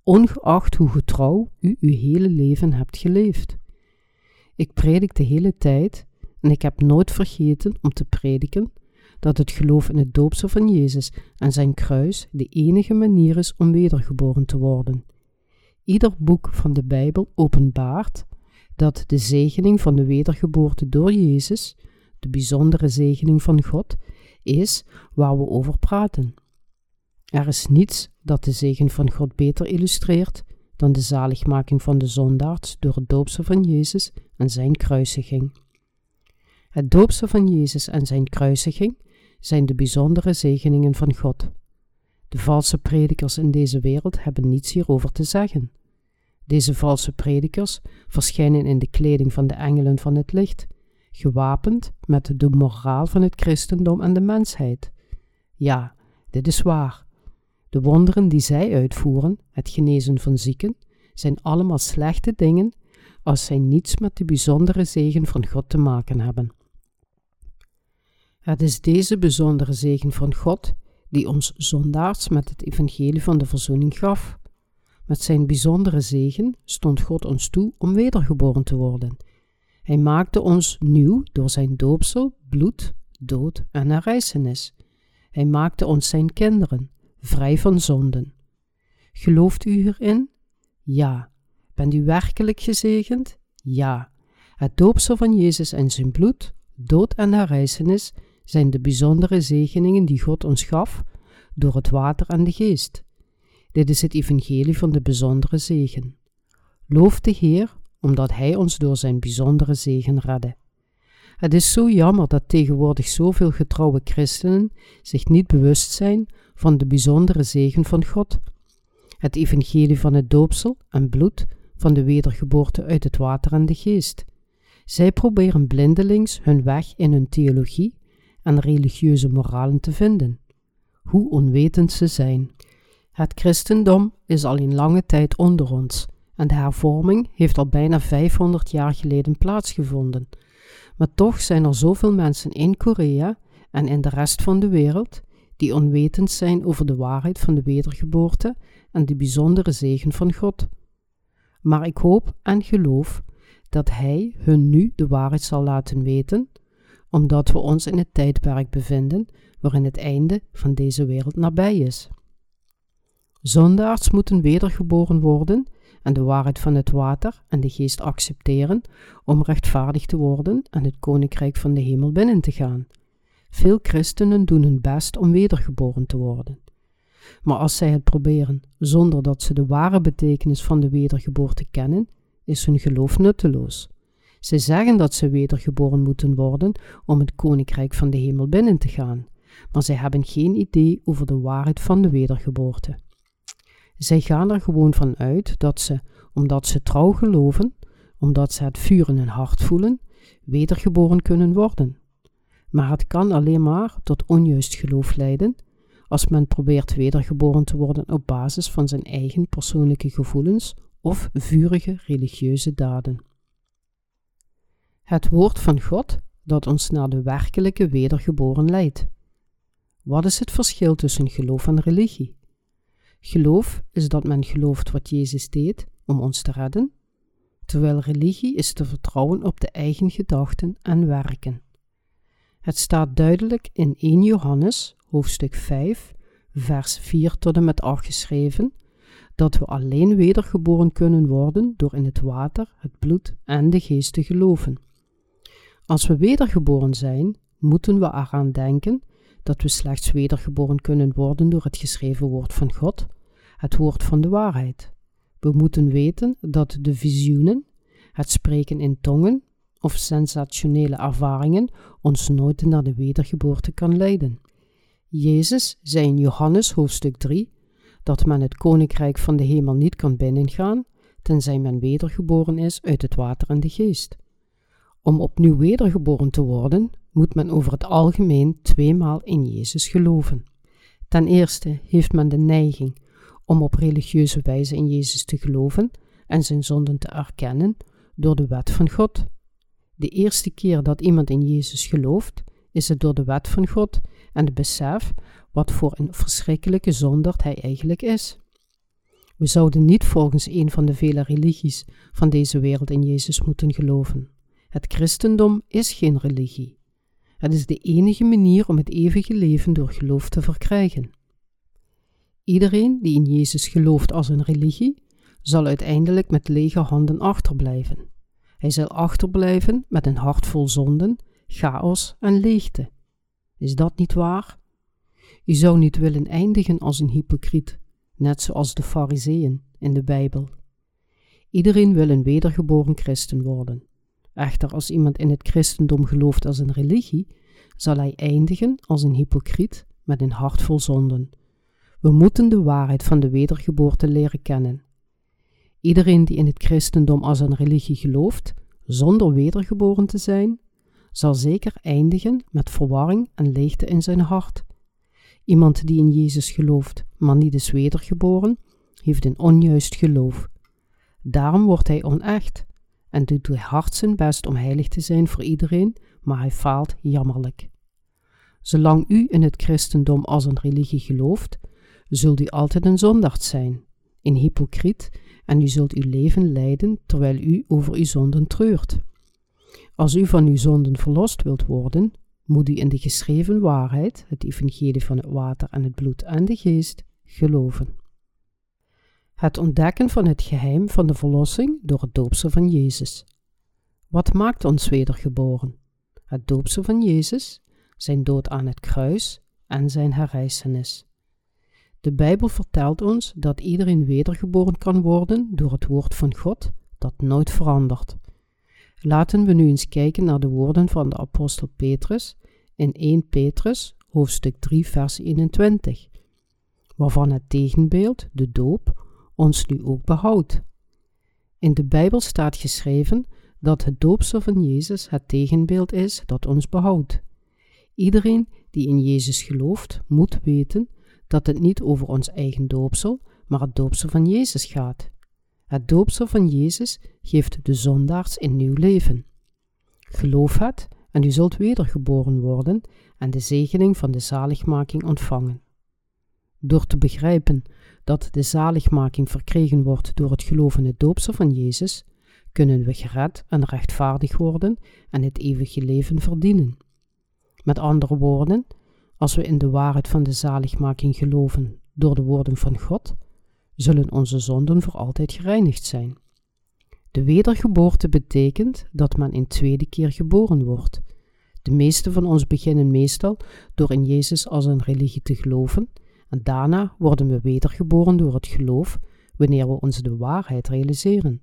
ongeacht hoe getrouw u uw hele leven hebt geleefd. Ik predik de hele tijd en ik heb nooit vergeten om te prediken dat het geloof in het doopsel van Jezus en zijn kruis de enige manier is om wedergeboren te worden. Ieder boek van de Bijbel openbaart dat de zegening van de wedergeboorte door Jezus, de bijzondere zegening van God, is waar we over praten. Er is niets dat de zegen van God beter illustreert dan de zaligmaking van de zondaars door het doopsel van Jezus en zijn kruisiging. Het doopsel van Jezus en zijn kruisiging zijn de bijzondere zegeningen van God. De valse predikers in deze wereld hebben niets hierover te zeggen. Deze valse predikers verschijnen in de kleding van de engelen van het licht, gewapend met de moraal van het christendom en de mensheid. Ja, dit is waar. De wonderen die zij uitvoeren, het genezen van zieken, zijn allemaal slechte dingen als zij niets met de bijzondere zegen van God te maken hebben. Het is deze bijzondere zegen van God die ons zondaars met het evangelie van de verzoening gaf. Met zijn bijzondere zegen stond God ons toe om wedergeboren te worden. Hij maakte ons nieuw door zijn doopsel, bloed, dood en herrijzenis. Hij maakte ons zijn kinderen, vrij van zonden. Gelooft u hierin? Ja. Bent u werkelijk gezegend? Ja. Het doopsel van Jezus en zijn bloed, dood en herrijzenis zijn de bijzondere zegeningen die God ons gaf door het water en de geest. Dit is het evangelie van de bijzondere zegen. Loof de Heer, omdat Hij ons door zijn bijzondere zegen redde. Het is zo jammer dat tegenwoordig zoveel getrouwe christenen zich niet bewust zijn van de bijzondere zegen van God. Het evangelie van het doopsel en bloed van de wedergeboorte uit het water en de geest. Zij proberen blindelings hun weg in hun theologie en religieuze moralen te vinden. Hoe onwetend ze zijn. Het christendom is al in lange tijd onder ons en de hervorming heeft al bijna 500 jaar geleden plaatsgevonden. Maar toch zijn er zoveel mensen in Korea en in de rest van de wereld die onwetend zijn over de waarheid van de wedergeboorte en de bijzondere zegen van God. Maar ik hoop en geloof dat Hij hun nu de waarheid zal laten weten, omdat we ons in het tijdperk bevinden waarin het einde van deze wereld nabij is. Zondaars moeten wedergeboren worden en de waarheid van het water en de geest accepteren om rechtvaardig te worden en het koninkrijk van de hemel binnen te gaan. Veel christenen doen hun best om wedergeboren te worden. Maar als zij het proberen zonder dat ze de ware betekenis van de wedergeboorte kennen, is hun geloof nutteloos. Ze zeggen dat ze wedergeboren moeten worden om het koninkrijk van de hemel binnen te gaan, maar zij hebben geen idee over de waarheid van de wedergeboorte. Zij gaan er gewoon van uit dat ze, omdat ze trouw geloven, omdat ze het vuur in hun hart voelen, wedergeboren kunnen worden. Maar het kan alleen maar tot onjuist geloof leiden als men probeert wedergeboren te worden op basis van zijn eigen persoonlijke gevoelens of vurige religieuze daden. Het woord van God dat ons naar de werkelijke wedergeboren leidt. Wat is het verschil tussen geloof en religie? Geloof is dat men gelooft wat Jezus deed om ons te redden, terwijl religie is te vertrouwen op de eigen gedachten en werken. Het staat duidelijk in 1 Johannes, hoofdstuk 5, vers 4 tot en met 8 geschreven, dat we alleen wedergeboren kunnen worden door in het water, het bloed en de geest te geloven. Als we wedergeboren zijn, moeten we eraan denken dat we slechts wedergeboren kunnen worden door het geschreven woord van God, het woord van de waarheid. We moeten weten dat de visioenen, het spreken in tongen of sensationele ervaringen ons nooit naar de wedergeboorte kan leiden. Jezus zei in Johannes hoofdstuk 3 dat men het koninkrijk van de hemel niet kan binnengaan, tenzij men wedergeboren is uit het water en de geest. Om opnieuw wedergeboren te worden, moet men over het algemeen tweemaal in Jezus geloven. Ten eerste heeft men de neiging om op religieuze wijze in Jezus te geloven en zijn zonden te erkennen door de wet van God. De eerste keer dat iemand in Jezus gelooft, is het door de wet van God en het besef wat voor een verschrikkelijke zonderd hij eigenlijk is. We zouden niet volgens een van de vele religies van deze wereld in Jezus moeten geloven. Het christendom is geen religie. Het is de enige manier om het eeuwige leven door geloof te verkrijgen. Iedereen die in Jezus gelooft als een religie, zal uiteindelijk met lege handen achterblijven. Hij zal achterblijven met een hart vol zonden, chaos en leegte. Is dat niet waar? U zou niet willen eindigen als een hypocriet, net zoals de Fariseeën in de Bijbel. Iedereen wil een wedergeboren christen worden. Echter, als iemand in het christendom gelooft als een religie, zal hij eindigen als een hypocriet met een hart vol zonden. We moeten de waarheid van de wedergeboorte leren kennen. Iedereen die in het christendom als een religie gelooft, zonder wedergeboren te zijn, zal zeker eindigen met verwarring en leegte in zijn hart. Iemand die in Jezus gelooft, maar niet is wedergeboren, heeft een onjuist geloof. Daarom wordt hij onecht en doet hij hard zijn best om heilig te zijn voor iedereen, maar hij faalt jammerlijk. Zolang u in het christendom als een religie gelooft, zult u altijd een zondaard zijn, een hypocriet, en u zult uw leven leiden terwijl u over uw zonden treurt. Als u van uw zonden verlost wilt worden, moet u in de geschreven waarheid, het evangelie van het water en het bloed en de geest, geloven. Het ontdekken van het geheim van de verlossing door het doopsel van Jezus. Wat maakt ons wedergeboren? Het doopsel van Jezus, zijn dood aan het kruis en zijn herrijzenis. De Bijbel vertelt ons dat iedereen wedergeboren kan worden door het woord van God dat nooit verandert. Laten we nu eens kijken naar de woorden van de apostel Petrus in 1 Petrus, hoofdstuk 3, vers 21, waarvan het tegenbeeld, de doop, ons nu ook behoudt. In de Bijbel staat geschreven dat het doopsel van Jezus het tegenbeeld is dat ons behoudt. Iedereen die in Jezus gelooft, moet weten dat het niet over ons eigen doopsel, maar het doopsel van Jezus gaat. Het doopsel van Jezus geeft de zondaars een nieuw leven. Geloof het en u zult wedergeboren worden en de zegening van de zaligmaking ontvangen. Door te begrijpen dat de zaligmaking verkregen wordt door het geloof in het doopsel van Jezus, kunnen we gered en rechtvaardig worden en het eeuwige leven verdienen. Met andere woorden, als we in de waarheid van de zaligmaking geloven door de woorden van God, zullen onze zonden voor altijd gereinigd zijn. De wedergeboorte betekent dat men een tweede keer geboren wordt. De meeste van ons beginnen meestal door in Jezus als een religie te geloven, en daarna worden we wedergeboren door het geloof wanneer we ons de waarheid realiseren.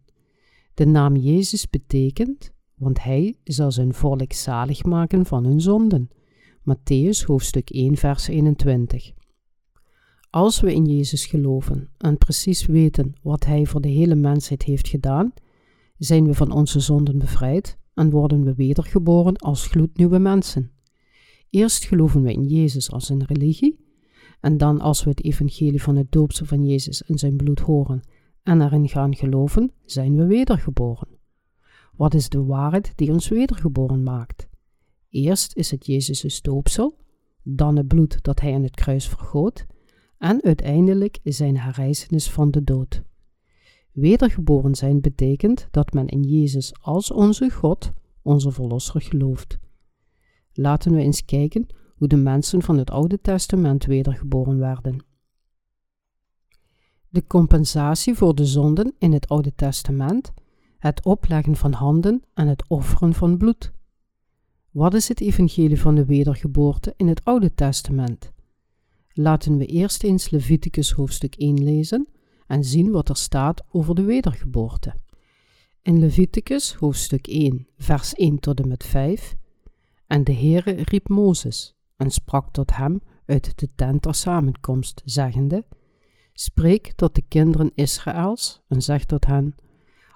De naam Jezus betekent, want hij zal zijn volk zalig maken van hun zonden. Matthäus hoofdstuk 1 vers 21. Als we in Jezus geloven en precies weten wat Hij voor de hele mensheid heeft gedaan, zijn we van onze zonden bevrijd en worden we wedergeboren als gloednieuwe mensen. Eerst geloven we in Jezus als een religie, en dan als we het evangelie van het doopsel van Jezus en zijn bloed horen en erin gaan geloven, zijn we wedergeboren. Wat is de waarheid die ons wedergeboren maakt? Eerst is het Jezus' doopsel, dan het bloed dat hij aan het kruis vergoot, en uiteindelijk zijn herrijzenis van de dood. Wedergeboren zijn betekent dat men in Jezus als onze God, onze Verlosser, gelooft. Laten we eens kijken hoe de mensen van het Oude Testament wedergeboren werden. De compensatie voor de zonden in het Oude Testament, het opleggen van handen en het offeren van bloed. Wat is het evangelie van de wedergeboorte in het Oude Testament? Laten we eerst eens Leviticus hoofdstuk 1 lezen en zien wat er staat over de wedergeboorte. In Leviticus hoofdstuk 1, vers 1 tot en met 5. En de Heere riep Mozes en sprak tot hem uit de tent der samenkomst, zeggende: Spreek tot de kinderen Israëls en zeg tot hen: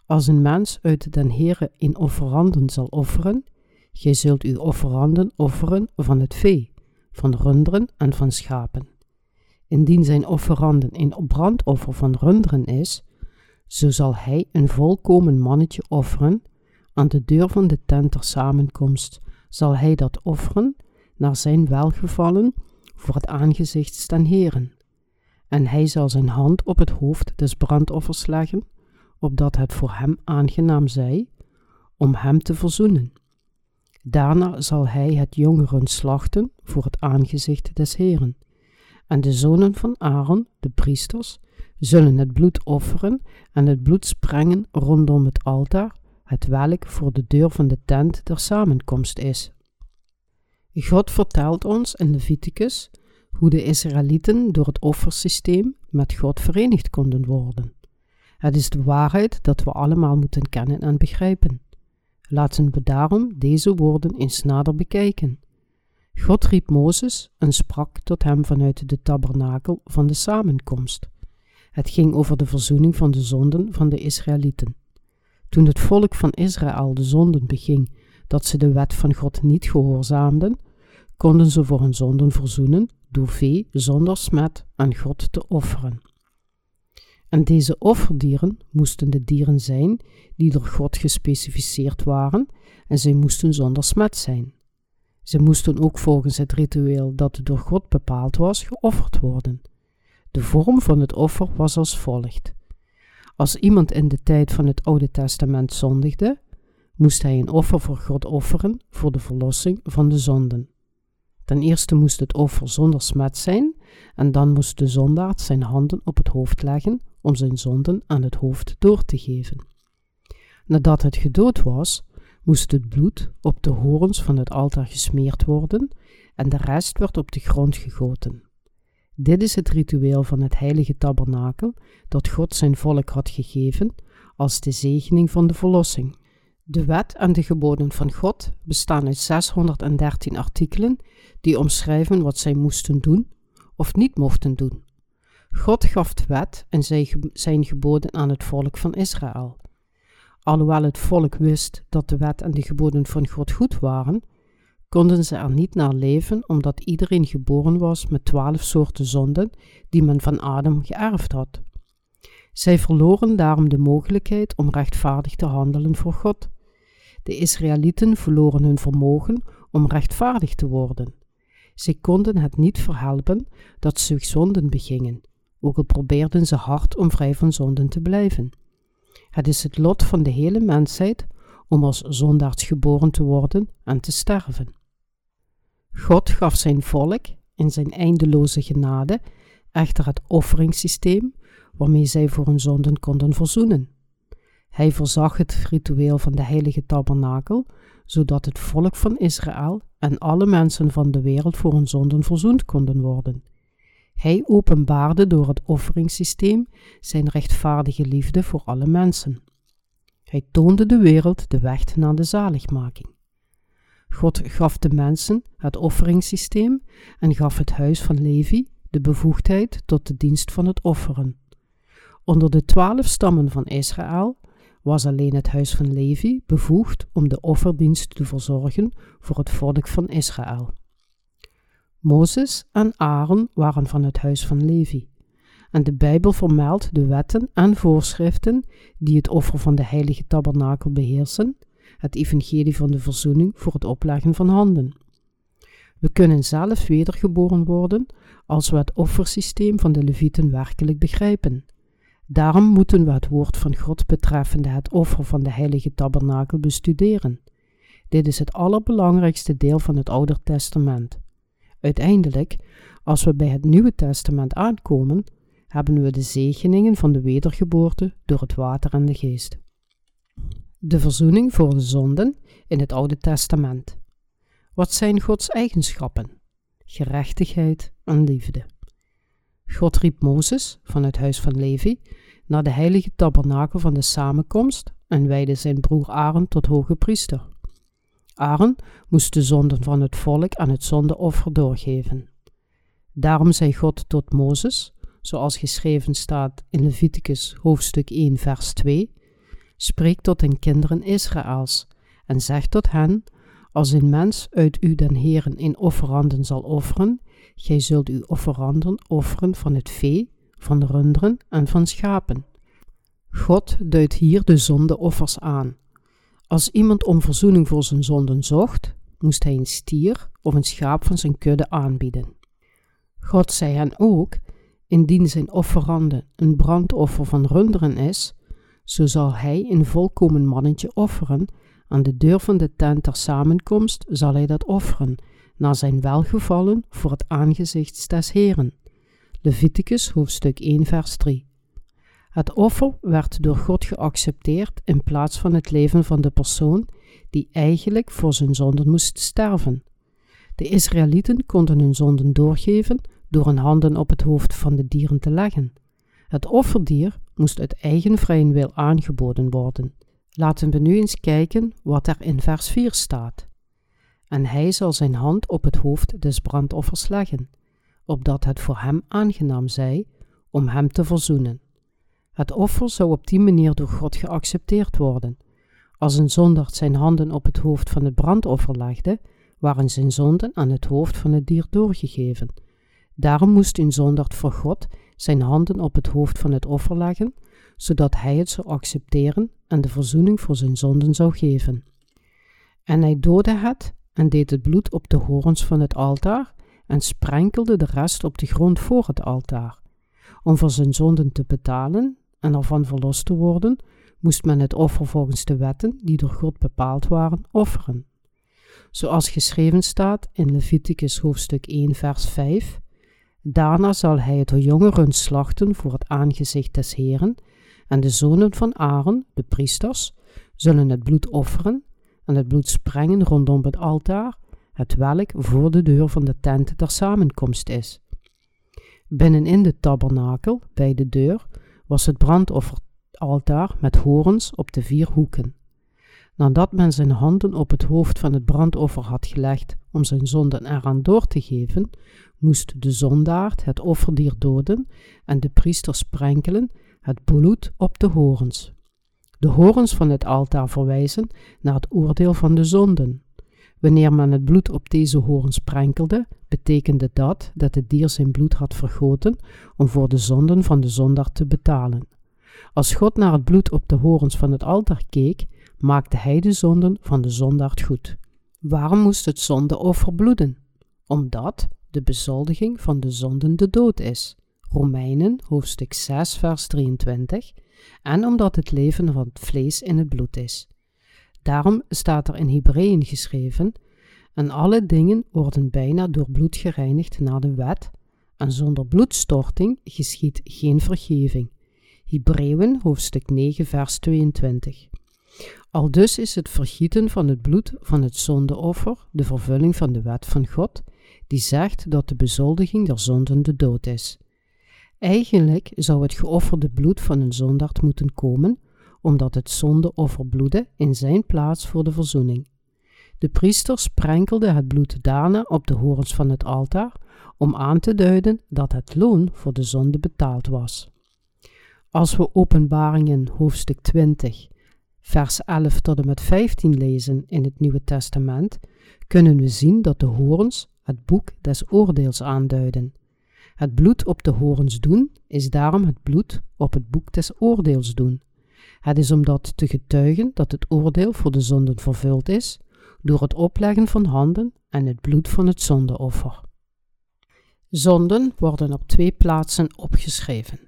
Als een mens uit den Heere in offeranden zal offeren, gij zult uw offeranden offeren van het vee van runderen en van schapen. Indien zijn offeranden een brandoffer van runderen is, zo zal hij een volkomen mannetje offeren. Aan de deur van de tent der samenkomst zal hij dat offeren naar zijn welgevallen voor het aangezicht den Heren. En hij zal zijn hand op het hoofd des brandoffers leggen, opdat het voor hem aangenaam zij, om hem te verzoenen. Daarna zal hij het jongeren slachten voor het aangezicht des Heren. En de zonen van Aaron, de priesters, zullen het bloed offeren en het bloed sprengen rondom het altaar, het welk voor de deur van de tent der samenkomst is. God vertelt ons in Leviticus hoe de Israëlieten door het offersysteem met God verenigd konden worden. Het is de waarheid dat we allemaal moeten kennen en begrijpen. Laten we daarom deze woorden eens nader bekijken. God riep Mozes en sprak tot hem vanuit de tabernakel van de samenkomst. Het ging over de verzoening van de zonden van de Israëlieten. Toen het volk van Israël de zonden beging dat ze de wet van God niet gehoorzaamden, konden ze voor hun zonden verzoenen door vee zonder smet aan God te offeren. En deze offerdieren moesten de dieren zijn die door God gespecificeerd waren en zij moesten zonder smet zijn. Ze moesten ook volgens het ritueel dat door God bepaald was geofferd worden. De vorm van het offer was als volgt. Als iemand in de tijd van het Oude Testament zondigde, moest hij een offer voor God offeren voor de verlossing van de zonden. Ten eerste moest het offer zonder smet zijn en dan moest de zondaard zijn handen op het hoofd leggen om zijn zonden aan het hoofd door te geven. Nadat het gedood was, moest het bloed op de horens van het altaar gesmeerd worden en de rest werd op de grond gegoten. Dit is het ritueel van het heilige tabernakel dat God zijn volk had gegeven als de zegening van de verlossing. De wet en de geboden van God bestaan uit 613 artikelen die omschrijven wat zij moesten doen of niet mochten doen. God gaf de wet en zijn geboden aan het volk van Israël. Alhoewel het volk wist dat de wet en de geboden van God goed waren, konden ze er niet naar leven omdat iedereen geboren was met twaalf soorten zonden die men van Adam geërfd had. Zij verloren daarom de mogelijkheid om rechtvaardig te handelen voor God. De Israëlieten verloren hun vermogen om rechtvaardig te worden. Zij konden het niet verhelpen dat ze zonden begingen, ook al probeerden ze hard om vrij van zonden te blijven. Het is het lot van de hele mensheid om als zondaards geboren te worden en te sterven. God gaf zijn volk in zijn eindeloze genade echter het offeringssysteem waarmee zij voor hun zonden konden verzoenen. Hij voorzag het ritueel van de heilige tabernakel, zodat het volk van Israël en alle mensen van de wereld voor hun zonden verzoend konden worden. Hij openbaarde door het offeringssysteem zijn rechtvaardige liefde voor alle mensen. Hij toonde de wereld de weg naar de zaligmaking. God gaf de mensen het offeringssysteem en gaf het huis van Levi de bevoegdheid tot de dienst van het offeren. Onder de twaalf stammen van Israël was alleen het huis van Levi bevoegd om de offerdienst te verzorgen voor het volk van Israël. Mozes en Aaron waren van het huis van Levi. En de Bijbel vermeldt de wetten en voorschriften die het offer van de heilige tabernakel beheersen, het evangelie van de verzoening voor het opleggen van handen. We kunnen zelf wedergeboren worden als we het offersysteem van de Levieten werkelijk begrijpen. Daarom moeten we het woord van God betreffende het offer van de heilige tabernakel bestuderen. Dit is het allerbelangrijkste deel van het Oude Testament. Uiteindelijk, als we bij het Nieuwe Testament aankomen, hebben we de zegeningen van de wedergeboorte door het water en de geest. De verzoening voor de zonden in het Oude Testament. Wat zijn Gods eigenschappen? Gerechtigheid en liefde. God riep Mozes van het huis van Levi naar de heilige tabernakel van de samenkomst en wijde zijn broer Aaron tot hoge priester. Aaron moest de zonden van het volk aan het zondeoffer doorgeven. Daarom zei God tot Mozes, zoals geschreven staat in Leviticus hoofdstuk 1 vers 2, Spreek tot de kinderen Israëls en zeg tot hen, als een mens uit u den Heeren in offeranden zal offeren, gij zult uw offeranden offeren van het vee, van runderen en van schapen. God duidt hier de zondeoffers aan. Als iemand om verzoening voor zijn zonden zocht, moest hij een stier of een schaap van zijn kudde aanbieden. God zei hen ook, indien zijn offerande een brandoffer van runderen is, zo zal hij een volkomen mannetje offeren, aan de deur van de tent ter samenkomst zal hij dat offeren, naar zijn welgevallen voor het aangezicht des Heren. Leviticus hoofdstuk 1 vers 3 Het offer werd door God geaccepteerd in plaats van het leven van de persoon die eigenlijk voor zijn zonden moest sterven. De Israëlieten konden hun zonden doorgeven door hun handen op het hoofd van de dieren te leggen. Het offerdier moest uit eigen vrije wil aangeboden worden. Laten we nu eens kijken wat er in vers 4 staat. En hij zal zijn hand op het hoofd des brandoffers leggen, opdat het voor hem aangenaam zij om hem te verzoenen. Het offer zou op die manier door God geaccepteerd worden. Als een zondaard zijn handen op het hoofd van het brandoffer legde, waren zijn zonden aan het hoofd van het dier doorgegeven. Daarom moest een zondaard voor God zijn handen op het hoofd van het offer leggen, zodat hij het zou accepteren en de verzoening voor zijn zonden zou geven. En hij doodde het en deed het bloed op de horens van het altaar en sprenkelde de rest op de grond voor het altaar. Om voor zijn zonden te betalen en ervan verlost te worden, moest men het offer volgens de wetten die door God bepaald waren offeren. Zoals geschreven staat in Leviticus hoofdstuk 1 vers 5 Daarna zal hij het jonge rund slachten voor het aangezicht des Heren, en de zonen van Aaron, de priesters, zullen het bloed offeren en het bloed sprengen rondom het altaar, het welk voor de deur van de tent der samenkomst is. Binnenin de tabernakel, bij de deur, was het brandofferaltaar met horens op de vier hoeken. Nadat men zijn handen op het hoofd van het brandoffer had gelegd om zijn zonden eraan door te geven, moest de zondaard het offerdier doden en de priester sprenkelen het bloed op de horens. De horens van het altaar verwijzen naar het oordeel van de zonden. Wanneer men het bloed op deze horens sprenkelde, betekende dat dat het dier zijn bloed had vergoten om voor de zonden van de zondaar te betalen. Als God naar het bloed op de horens van het altaar keek, maakte hij de zonden van de zondaard goed. Waarom moest het zondeoffer bloeden? Omdat de bezoldiging van de zonden de dood is. Romeinen hoofdstuk 6 vers 23 en omdat het leven van het vlees in het bloed is. Daarom staat er in Hebreeën geschreven: En alle dingen worden bijna door bloed gereinigd naar de wet, en zonder bloedstorting geschiet geen vergeving. Hebreeën hoofdstuk 9 vers 22. Al dus is het vergieten van het bloed van het zondeoffer de vervulling van de wet van God, die zegt dat de bezoldiging der zonden de dood is. Eigenlijk zou het geofferde bloed van een zondaard moeten komen, omdat het zondeoffer bloedde in zijn plaats voor de verzoening. De priester sprenkelde het bloed daarna op de horens van het altaar, om aan te duiden dat het loon voor de zonde betaald was. Als we Openbaringen hoofdstuk 20 vers 11 tot en met 15 lezen in het Nieuwe Testament, kunnen we zien dat de horens het boek des oordeels aanduiden. Het bloed op de horens doen is daarom het bloed op het boek des oordeels doen. Het is om dat te getuigen dat het oordeel voor de zonden vervuld is, door het opleggen van handen en het bloed van het zondeoffer. Zonden worden op twee plaatsen opgeschreven.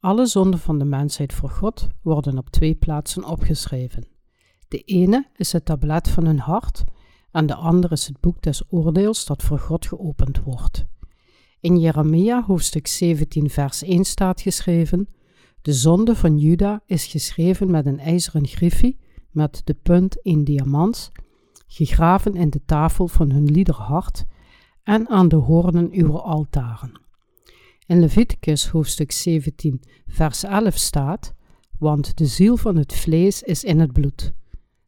Alle zonden van de mensheid voor God worden op twee plaatsen opgeschreven. De ene is het tablet van hun hart en de andere is het boek des oordeels dat voor God geopend wordt. In Jeremia hoofdstuk 17 vers 1 staat geschreven: De zonde van Juda is geschreven met een ijzeren griffie met de punt in diamant, gegraven in de tafel van hun liederhart en aan de hoornen uw altaren. In Leviticus hoofdstuk 17, vers 11 staat: Want de ziel van het vlees is in het bloed.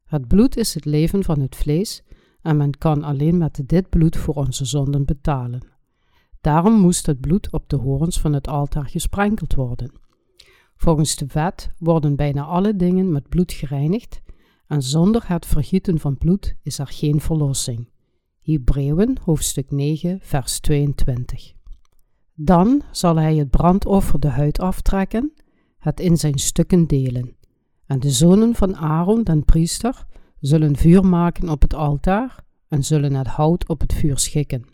Het bloed is het leven van het vlees, en men kan alleen met dit bloed voor onze zonden betalen. Daarom moest het bloed op de horens van het altaar gesprenkeld worden. Volgens de wet worden bijna alle dingen met bloed gereinigd, en zonder het vergieten van bloed is er geen verlossing. Hebreeën hoofdstuk 9, vers 22. Dan zal hij het brandoffer de huid aftrekken, het in zijn stukken delen. En de zonen van Aaron, den priester, zullen vuur maken op het altaar en zullen het hout op het vuur schikken.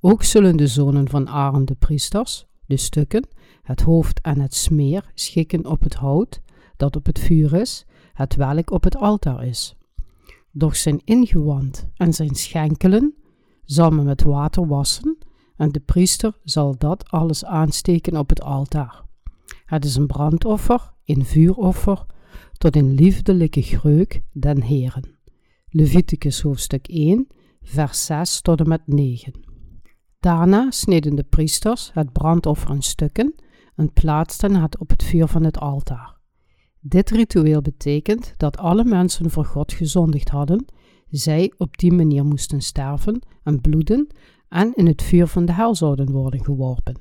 Ook zullen de zonen van Aaron de priesters, de stukken, het hoofd en het smeer schikken op het hout dat op het vuur is, het welk op het altaar is. Doch zijn ingewand en zijn schenkelen zal men met water wassen en de priester zal dat alles aansteken op het altaar. Het is een brandoffer, een vuuroffer, tot een liefdelijke greuk den Heren. Leviticus hoofdstuk 1, vers 6 tot en met 9. Daarna sneden de priesters het brandoffer in stukken en plaatsten het op het vuur van het altaar. Dit ritueel betekent dat alle mensen voor God gezondigd hadden, zij op die manier moesten sterven en bloeden en in het vuur van de hel zouden worden geworpen.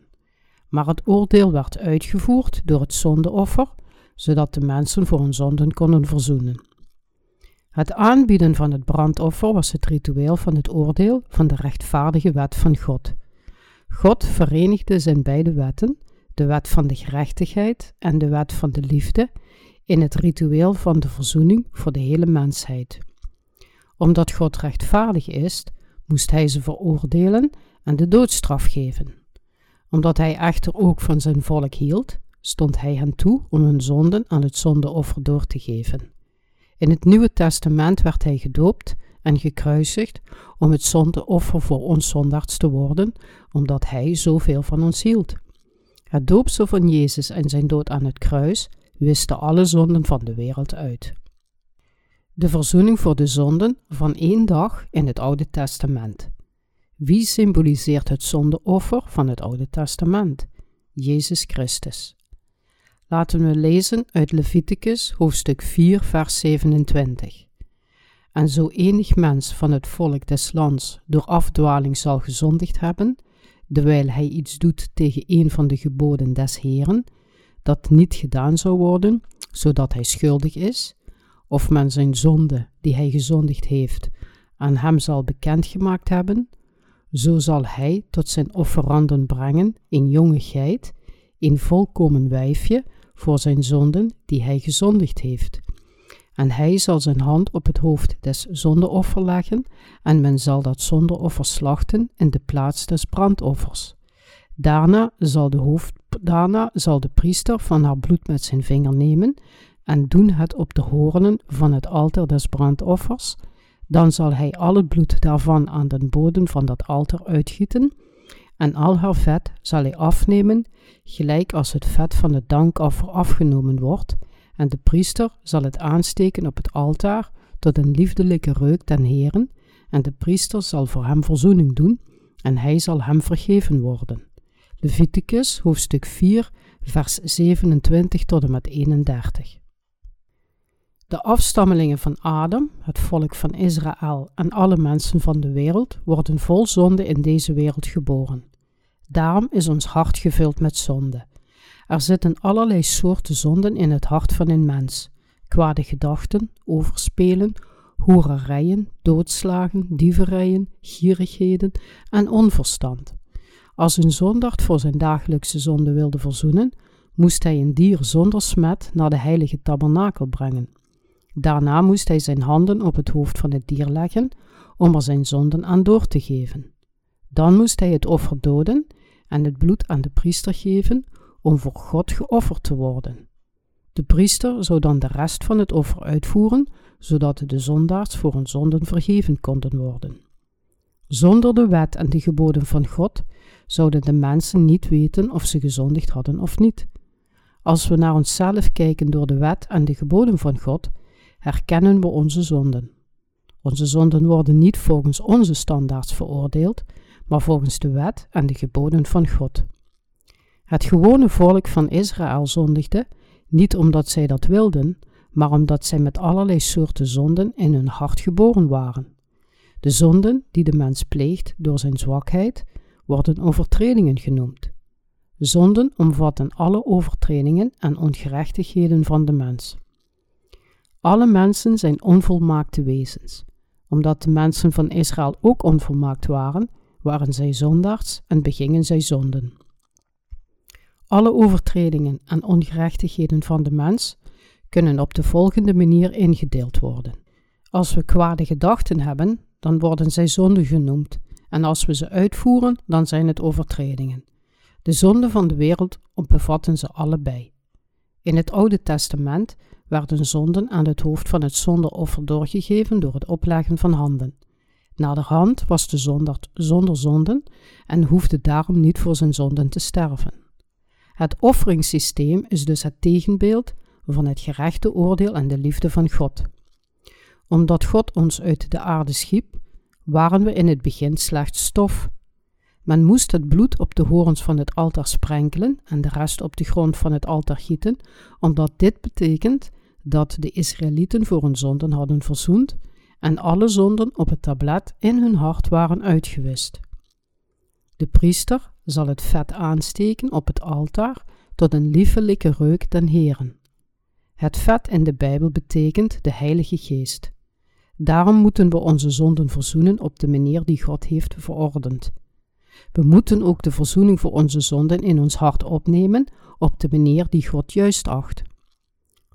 Maar het oordeel werd uitgevoerd door het zondeoffer, zodat de mensen voor hun zonden konden verzoenen. Het aanbieden van het brandoffer was het ritueel van het oordeel van de rechtvaardige wet van God. God verenigde zijn beide wetten de wet van de gerechtigheid en de wet van de liefde in het ritueel van de verzoening voor de hele mensheid. Omdat God rechtvaardig is, moest hij ze veroordelen en de doodstraf geven. Omdat hij echter ook van zijn volk hield, stond hij hen toe om hun zonden aan het zondeoffer door te geven. In het Nieuwe Testament werd hij gedoopt en gekruisigd om het zondeoffer voor ons zondags te worden, omdat hij zoveel van ons hield. Het doopsel van Jezus en zijn dood aan het kruis wisten alle zonden van de wereld uit. De verzoening voor de zonden van één dag in het Oude Testament. Wie symboliseert het zondeoffer van het Oude Testament? Jezus Christus. Laten we lezen uit Leviticus hoofdstuk 4, vers 27. En zo enig mens van het volk des lands door afdwaling zal gezondigd hebben, terwijl hij iets doet tegen een van de geboden des Heren, dat niet gedaan zou worden, zodat hij schuldig is, of men zijn zonde die hij gezondigd heeft aan hem zal bekendgemaakt hebben, zo zal hij tot zijn offeranden brengen een jonge geit, een volkomen wijfje voor zijn zonden die hij gezondigd heeft. En hij zal zijn hand op het hoofd des zondeoffer leggen, en men zal dat zondeoffer slachten in de plaats des brandoffers. Daarna zal de, hoofd, daarna zal de priester van haar bloed met zijn vinger nemen en doen het op de hoornen van het altaar des brandoffers. Dan zal hij al het bloed daarvan aan den bodem van dat altaar uitgieten, en al haar vet zal hij afnemen, gelijk als het vet van het dankoffer afgenomen wordt, en de priester zal het aansteken op het altaar tot een liefdelijke reuk ten Heren, en de priester zal voor hem verzoening doen, en hij zal hem vergeven worden. Leviticus hoofdstuk 4, vers 27 tot en met 31. De afstammelingen van Adam, het volk van Israël en alle mensen van de wereld worden vol zonde in deze wereld geboren. Daarom is ons hart gevuld met zonde. Er zitten allerlei soorten zonden in het hart van een mens: kwade gedachten, overspelen, hoererijen, doodslagen, dieverijen, gierigheden en onverstand. Als een zondaard voor zijn dagelijkse zonde wilde verzoenen, moest hij een dier zonder smet naar de heilige tabernakel brengen. Daarna moest hij zijn handen op het hoofd van het dier leggen om er zijn zonden aan door te geven. Dan moest hij het offer doden en het bloed aan de priester geven om voor God geofferd te worden. De priester zou dan de rest van het offer uitvoeren, zodat de zondaars voor hun zonden vergeven konden worden. Zonder de wet en de geboden van God zouden de mensen niet weten of ze gezondigd hadden of niet. Als we naar onszelf kijken door de wet en de geboden van God, herkennen we onze zonden. Onze zonden worden niet volgens onze standaards veroordeeld, maar volgens de wet en de geboden van God. Het gewone volk van Israël zondigde, niet omdat zij dat wilden, maar omdat zij met allerlei soorten zonden in hun hart geboren waren. De zonden die de mens pleegt door zijn zwakheid worden overtredingen genoemd. Zonden omvatten alle overtredingen en ongerechtigheden van de mens. Alle mensen zijn onvolmaakte wezens. Omdat de mensen van Israël ook onvolmaakt waren, waren zij zondaars en begingen zij zonden. Alle overtredingen en ongerechtigheden van de mens kunnen op de volgende manier ingedeeld worden. Als we kwade gedachten hebben, dan worden zij zonden genoemd, en als we ze uitvoeren, dan zijn het overtredingen. De zonden van de wereld bevatten ze allebei. In het Oude Testament werden zonden aan het hoofd van het zondeoffer doorgegeven door het opleggen van handen. Naderhand was de zondaard zonder zonden en hoefde daarom niet voor zijn zonden te sterven. Het offeringssysteem is dus het tegenbeeld van het gerechte oordeel en de liefde van God. Omdat God ons uit de aarde schiep, waren we in het begin slechts stof. Men moest het bloed op de horens van het altaar sprenkelen en de rest op de grond van het altaar gieten, omdat dit betekent dat de Israëlieten voor hun zonden hadden verzoend en alle zonden op het tablet in hun hart waren uitgewist. De priester zal het vet aansteken op het altaar tot een liefelijke reuk den Heren. Het vet in de Bijbel betekent de Heilige Geest. Daarom moeten we onze zonden verzoenen op de manier die God heeft verordend. We moeten ook de verzoening voor onze zonden in ons hart opnemen op de manier die God juist acht.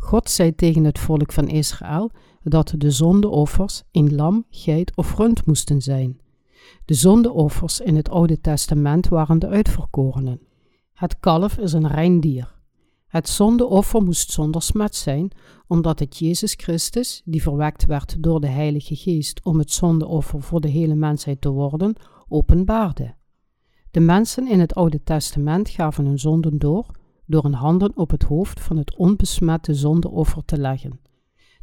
God zei tegen het volk van Israël dat de zondeoffers een lam, geit of rund moesten zijn. De zondeoffers in het Oude Testament waren de uitverkorenen. Het kalf is een rein dier. Het zondeoffer moest zonder smet zijn, omdat het Jezus Christus, die verwekt werd door de Heilige Geest om het zondeoffer voor de hele mensheid te worden, openbaarde. De mensen in het Oude Testament gaven hun zonden door door hun handen op het hoofd van het onbesmette zondeoffer te leggen.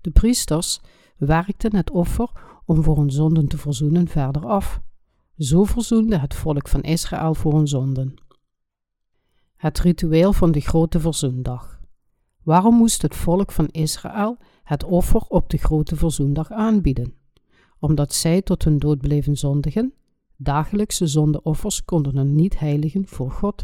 De priesters werkten het offer om voor hun zonden te verzoenen verder af. Zo verzoende het volk van Israël voor hun zonden. Het ritueel van de grote verzoendag. Waarom moest het volk van Israël het offer op de grote verzoendag aanbieden? Omdat zij tot hun dood bleven zondigen? Dagelijkse zondeoffers konden hen niet heiligen voor God.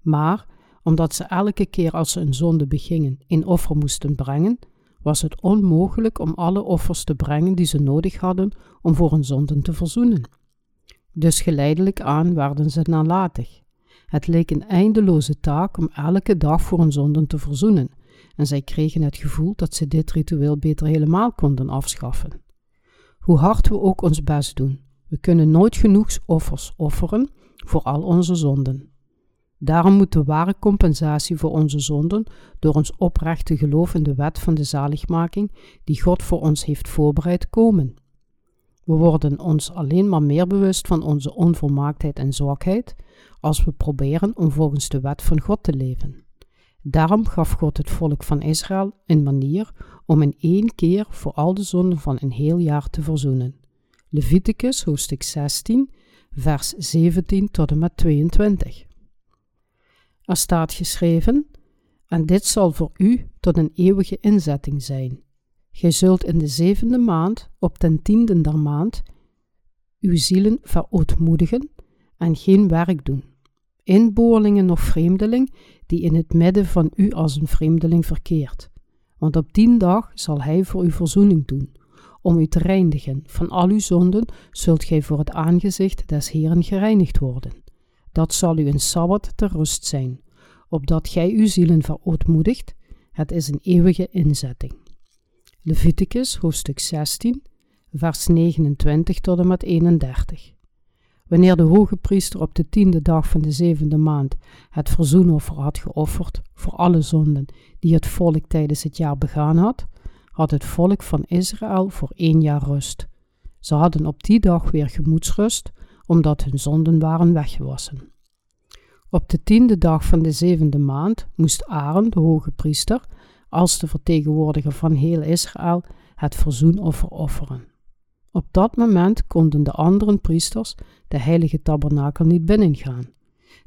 Maar omdat ze elke keer als ze een zonde begingen een offer moesten brengen, was het onmogelijk om alle offers te brengen die ze nodig hadden om voor hun zonden te verzoenen. Dus geleidelijk aan werden ze nalatig. Het leek een eindeloze taak om elke dag voor hun zonden te verzoenen, en zij kregen het gevoel dat ze dit ritueel beter helemaal konden afschaffen. Hoe hard we ook ons best doen, we kunnen nooit genoeg offers offeren voor al onze zonden. Daarom moet de ware compensatie voor onze zonden door ons oprechte geloof in de wet van de zaligmaking die God voor ons heeft voorbereid komen. We worden ons alleen maar meer bewust van onze onvolmaaktheid en zwakheid als we proberen om volgens de wet van God te leven. Daarom gaf God het volk van Israël een manier om in één keer voor al de zonden van een heel jaar te verzoenen. Leviticus hoofdstuk 16, vers 17 tot en met 22. Er staat geschreven: En dit zal voor u tot een eeuwige inzetting zijn. Gij zult in de zevende maand, op ten tiende der maand, uw zielen verootmoedigen en geen werk doen. Inboorlingen of vreemdeling, die in het midden van u als een vreemdeling verkeert. Want op die dag zal hij voor u verzoening doen, om u te reinigen. Van al uw zonden zult gij voor het aangezicht des Heeren gereinigd worden. Dat zal u een sabbat ter rust zijn, opdat gij uw zielen verootmoedigt. Het is een eeuwige inzetting. Leviticus hoofdstuk 16, vers 29 tot en met 31. Wanneer de hoge priester op de tiende dag van de zevende maand het verzoenoffer had geofferd voor alle zonden die het volk tijdens het jaar begaan had, had het volk van Israël voor één jaar rust. Ze hadden op die dag weer gemoedsrust, omdat hun zonden waren weggewassen. Op de tiende dag van de zevende maand moest Aaron, de hoge priester, als de vertegenwoordiger van heel Israël, het verzoenoffer offeren. Op dat moment konden de andere priesters de heilige tabernakel niet binnengaan.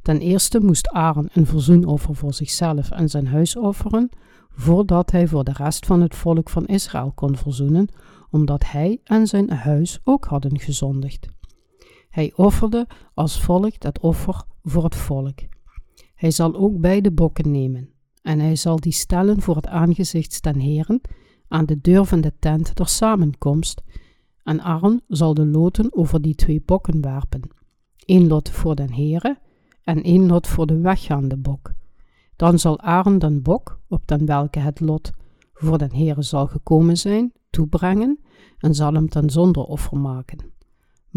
Ten eerste moest Aaron een verzoenoffer voor zichzelf en zijn huis offeren, voordat hij voor de rest van het volk van Israël kon verzoenen, omdat hij en zijn huis ook hadden gezondigd. Hij offerde als volk dat offer voor het volk. Hij zal ook beide bokken nemen, en hij zal die stellen voor het aangezicht ten Heren aan de deur van de tent der samenkomst, en Aaron zal de loten over die twee bokken werpen, één lot voor den Heere en één lot voor de weggaande bok. Dan zal Aaron den bok, op den welke het lot voor den Heere zal gekomen zijn, toebrengen en zal hem ten zonder offer maken.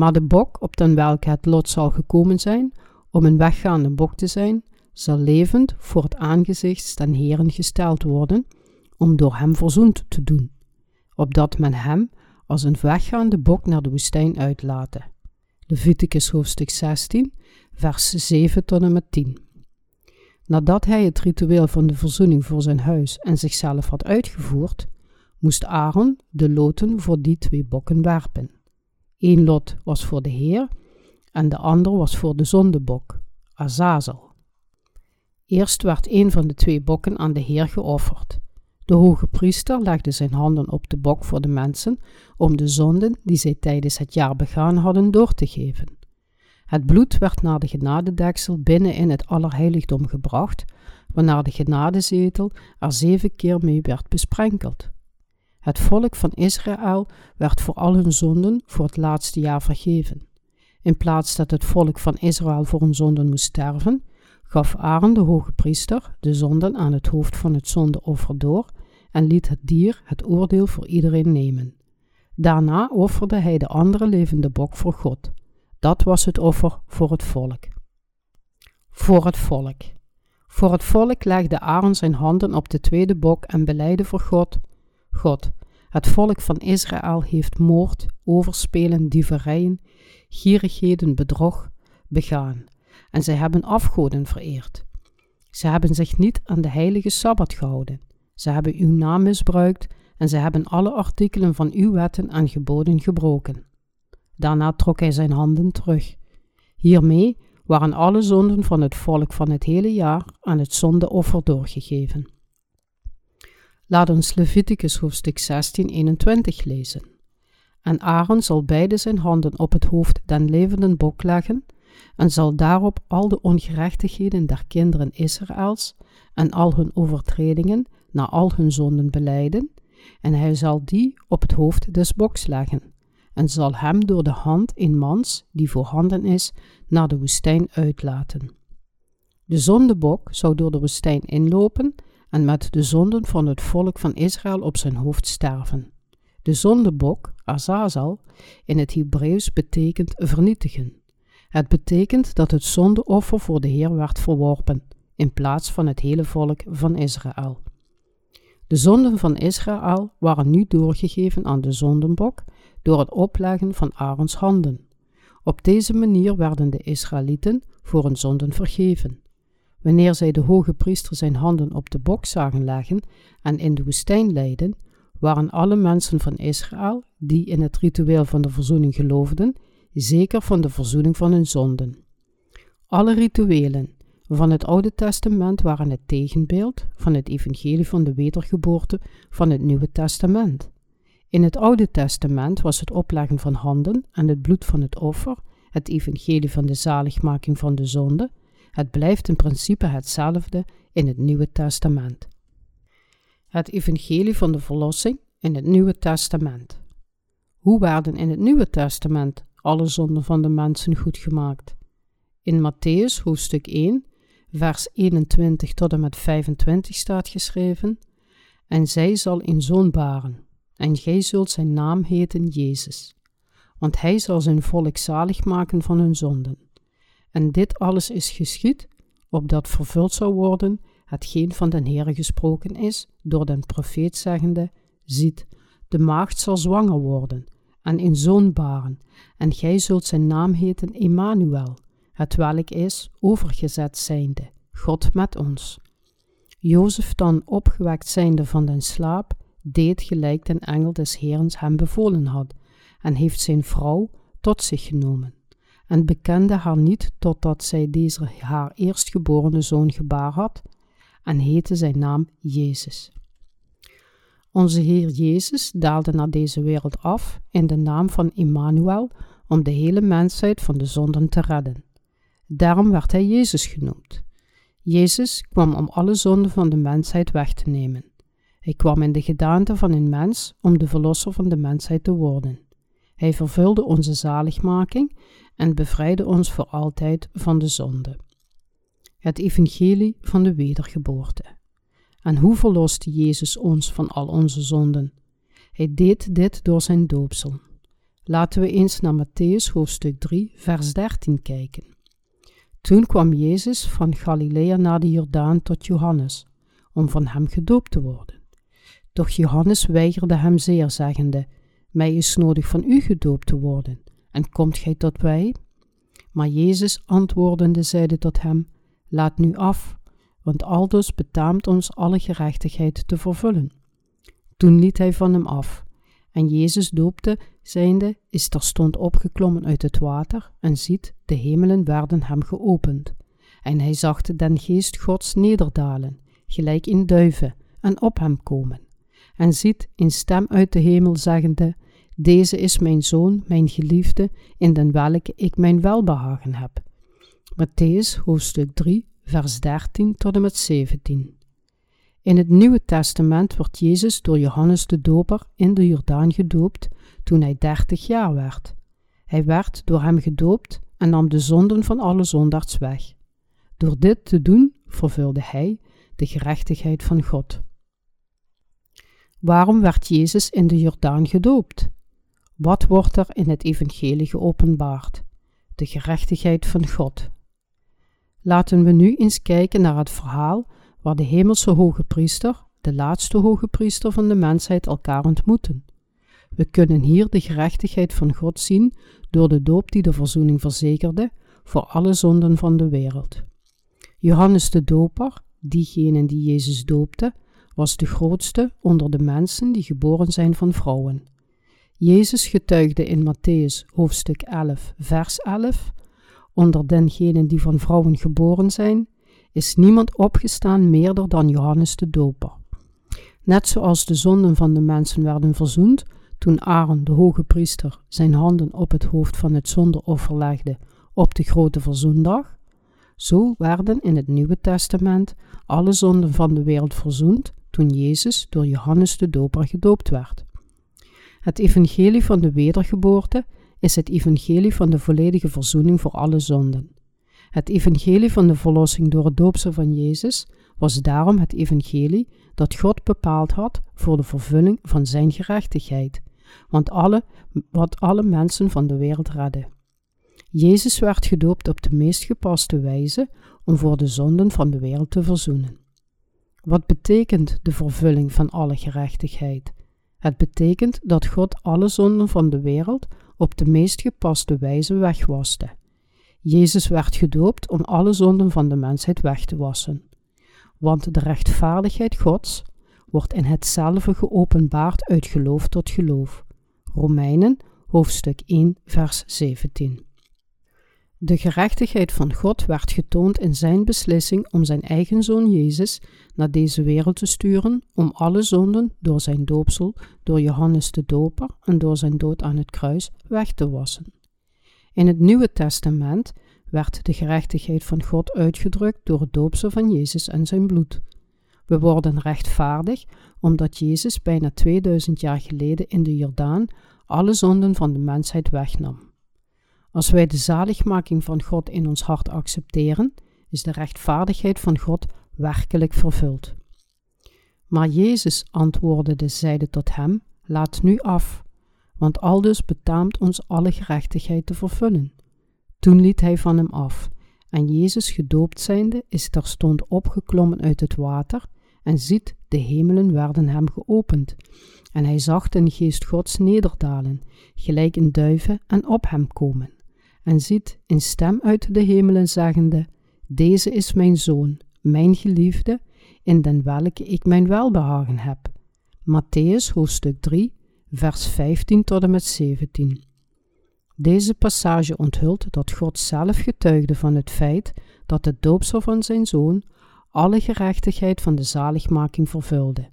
Maar de bok, op den welke het lot zal gekomen zijn, om een weggaande bok te zijn, zal levend voor het aangezicht ten Heeren gesteld worden, om door hem verzoend te doen, opdat men hem als een weggaande bok naar de woestijn uitlaten. Leviticus hoofdstuk 16, vers 7 tot en met 10. Nadat hij het ritueel van de verzoening voor zijn huis en zichzelf had uitgevoerd, moest Aaron de loten voor die twee bokken werpen. Eén lot was voor de Heer en de ander was voor de zondebok, Azazel. Eerst werd een van de twee bokken aan de Heer geofferd. De hoge priester legde zijn handen op de bok voor de mensen om de zonden die zij tijdens het jaar begaan hadden door te geven. Het bloed werd naar de genadedeksel binnen in het allerheiligdom gebracht, waarna de genadezetel er zeven keer mee werd besprenkeld. Het volk van Israël werd voor al hun zonden voor het laatste jaar vergeven. In plaats dat het volk van Israël voor hun zonden moest sterven, gaf Aaron de hoge priester de zonden aan het hoofd van het zondeoffer door en liet het dier het oordeel voor iedereen nemen. Daarna offerde hij de andere levende bok voor God. Dat was het offer voor het volk. Voor het volk. Voor het volk legde Aaron zijn handen op de tweede bok en beleidde voor God: God, het volk van Israël heeft moord, overspelen, dieverijen, gierigheden, bedrog begaan, en zij hebben afgoden vereerd. Ze hebben zich niet aan de heilige Sabbat gehouden. Ze hebben uw naam misbruikt en ze hebben alle artikelen van uw wetten en geboden gebroken. Daarna trok hij zijn handen terug. Hiermee waren alle zonden van het volk van het hele jaar aan het zondeoffer doorgegeven. Laat ons Leviticus hoofdstuk 16, 21 lezen. En Aaron zal beide zijn handen op het hoofd den levenden bok leggen, en zal daarop al de ongerechtigheden der kinderen Israëls en al hun overtredingen na al hun zonden beleiden, en hij zal die op het hoofd des boks leggen, en zal hem door de hand in mans, die voorhanden is, naar de woestijn uitlaten. De zondebok zou door de woestijn inlopen en met de zonden van het volk van Israël op zijn hoofd sterven. De zondebok, Azazel, in het Hebreeuws betekent vernietigen. Het betekent dat het zondeoffer voor de Heer werd verworpen, in plaats van het hele volk van Israël. De zonden van Israël waren nu doorgegeven aan de zondenbok door het opleggen van Aarons handen. Op deze manier werden de Israëlieten voor hun zonden vergeven. Wanneer zij de hoge priester zijn handen op de bok zagen leggen en in de woestijn leiden, waren alle mensen van Israël die in het ritueel van de verzoening geloofden, zeker van de verzoening van hun zonden. Alle rituelen van het Oude Testament waren het tegenbeeld van het evangelie van de wedergeboorte van het Nieuwe Testament. In het Oude Testament was het opleggen van handen en het bloed van het offer het evangelie van de zaligmaking van de zonde. Het blijft in principe hetzelfde in het Nieuwe Testament. Het evangelie van de verlossing in het Nieuwe Testament. Hoe werden in het Nieuwe Testament alle zonden van de mensen goed gemaakt? In Matthäus hoofdstuk 1, vers 21 tot en met 25 staat geschreven: En zij zal een zoon baren en gij zult zijn naam heten Jezus, want hij zal zijn volk zalig maken van hun zonden. En dit alles is geschied, opdat vervuld zou worden hetgeen van den Heere gesproken is door den profeet zeggende, ziet, de maagd zal zwanger worden en een zoon baren, en gij zult zijn naam heten Emmanuel, het welk is overgezet zijnde, God met ons. Jozef dan opgewekt zijnde van den slaap, deed gelijk den engel des Heerens hem bevolen had, en heeft zijn vrouw tot zich genomen, en bekende haar niet totdat zij deze haar eerstgeborene zoon gebaar had, en heette zijn naam Jezus. Onze Heer Jezus daalde naar deze wereld af in de naam van Immanuel om de hele mensheid van de zonden te redden. Daarom werd hij Jezus genoemd. Jezus kwam om alle zonden van de mensheid weg te nemen. Hij kwam in de gedaante van een mens om de verlosser van de mensheid te worden. Hij vervulde onze zaligmaking en bevrijdde ons voor altijd van de zonde. Het evangelie van de wedergeboorte. En hoe verloste Jezus ons van al onze zonden? Hij deed dit door zijn doopsel. Laten we eens naar Matthäus hoofdstuk 3, vers 13 kijken. Toen kwam Jezus van Galilea naar de Jordaan tot Johannes, om van hem gedoopt te worden. Doch Johannes weigerde hem zeer, zeggende: Mij is nodig van u gedoopt te worden, en komt gij tot wij? Maar Jezus antwoordende zeide tot hem: Laat nu af, want aldus betaamt ons alle gerechtigheid te vervullen. Toen liet hij van hem af, en Jezus doopte, zijnde, is terstond opgeklommen uit het water, en ziet, de hemelen werden hem geopend. En hij zag den geest Gods nederdalen, gelijk in duiven, en op hem komen en ziet een stem uit de hemel zeggende, Deze is mijn zoon, mijn geliefde, in den welke ik mijn welbehagen heb. Matthäus hoofdstuk 3, vers 13 tot en met 17. In het Nieuwe Testament wordt Jezus door Johannes de Doper in de Jordaan gedoopt toen hij dertig jaar werd. Hij werd door hem gedoopt en nam de zonden van alle zondaars weg. Door dit te doen vervulde hij de gerechtigheid van God. Waarom werd Jezus in de Jordaan gedoopt? Wat wordt er in het evangelie geopenbaard? De gerechtigheid van God. Laten we nu eens kijken naar het verhaal waar de hemelse hoge priester, de laatste hoge priester van de mensheid, elkaar ontmoeten. We kunnen hier de gerechtigheid van God zien door de doop die de verzoening verzekerde voor alle zonden van de wereld. Johannes de Doper, diegene die Jezus doopte, was de grootste onder de mensen die geboren zijn van vrouwen. Jezus getuigde in Matthäus hoofdstuk 11, vers 11: Onder dengenen die van vrouwen geboren zijn, is niemand opgestaan meerder dan Johannes de Doper. Net zoals de zonden van de mensen werden verzoend toen Aaron, de hoge priester, zijn handen op het hoofd van het zondeoffer legde op de grote verzoendag, zo werden in het Nieuwe Testament alle zonden van de wereld verzoend toen Jezus door Johannes de Doper gedoopt werd. Het evangelie van de wedergeboorte is het evangelie van de volledige verzoening voor alle zonden. Het evangelie van de verlossing door het doopsel van Jezus was daarom het evangelie dat God bepaald had voor de vervulling van zijn gerechtigheid, want alle, wat alle mensen van de wereld redde. Jezus werd gedoopt op de meest gepaste wijze om voor de zonden van de wereld te verzoenen. Wat betekent de vervulling van alle gerechtigheid? Het betekent dat God alle zonden van de wereld op de meest gepaste wijze wegwaste. Jezus werd gedoopt om alle zonden van de mensheid weg te wassen. Want de rechtvaardigheid Gods wordt in hetzelfde geopenbaard uit geloof tot geloof. Romeinen hoofdstuk 1 vers 17. De gerechtigheid van God werd getoond in zijn beslissing om zijn eigen zoon Jezus naar deze wereld te sturen om alle zonden door zijn doopsel, door Johannes de Doper en door zijn dood aan het kruis weg te wassen. In het Nieuwe Testament werd de gerechtigheid van God uitgedrukt door het doopsel van Jezus en zijn bloed. We worden rechtvaardig omdat Jezus bijna 2000 jaar geleden in de Jordaan alle zonden van de mensheid wegnam. Als wij de zaligmaking van God in ons hart accepteren, is de rechtvaardigheid van God werkelijk vervuld. Maar Jezus antwoordde zeide tot hem: Laat nu af, want aldus betaamt ons alle gerechtigheid te vervullen. Toen liet hij van hem af, en Jezus gedoopt zijnde is terstond opgeklommen uit het water, en ziet, de hemelen werden hem geopend, en hij zag den geest Gods nederdalen, gelijk een duiven, en op hem komen en ziet een stem uit de hemelen zeggende, Deze is mijn zoon, mijn geliefde, in den welke ik mijn welbehagen heb. Matthäus hoofdstuk 3, vers 15 tot en met 17. Deze passage onthult dat God zelf getuigde van het feit dat het doopsel van zijn zoon alle gerechtigheid van de zaligmaking vervulde.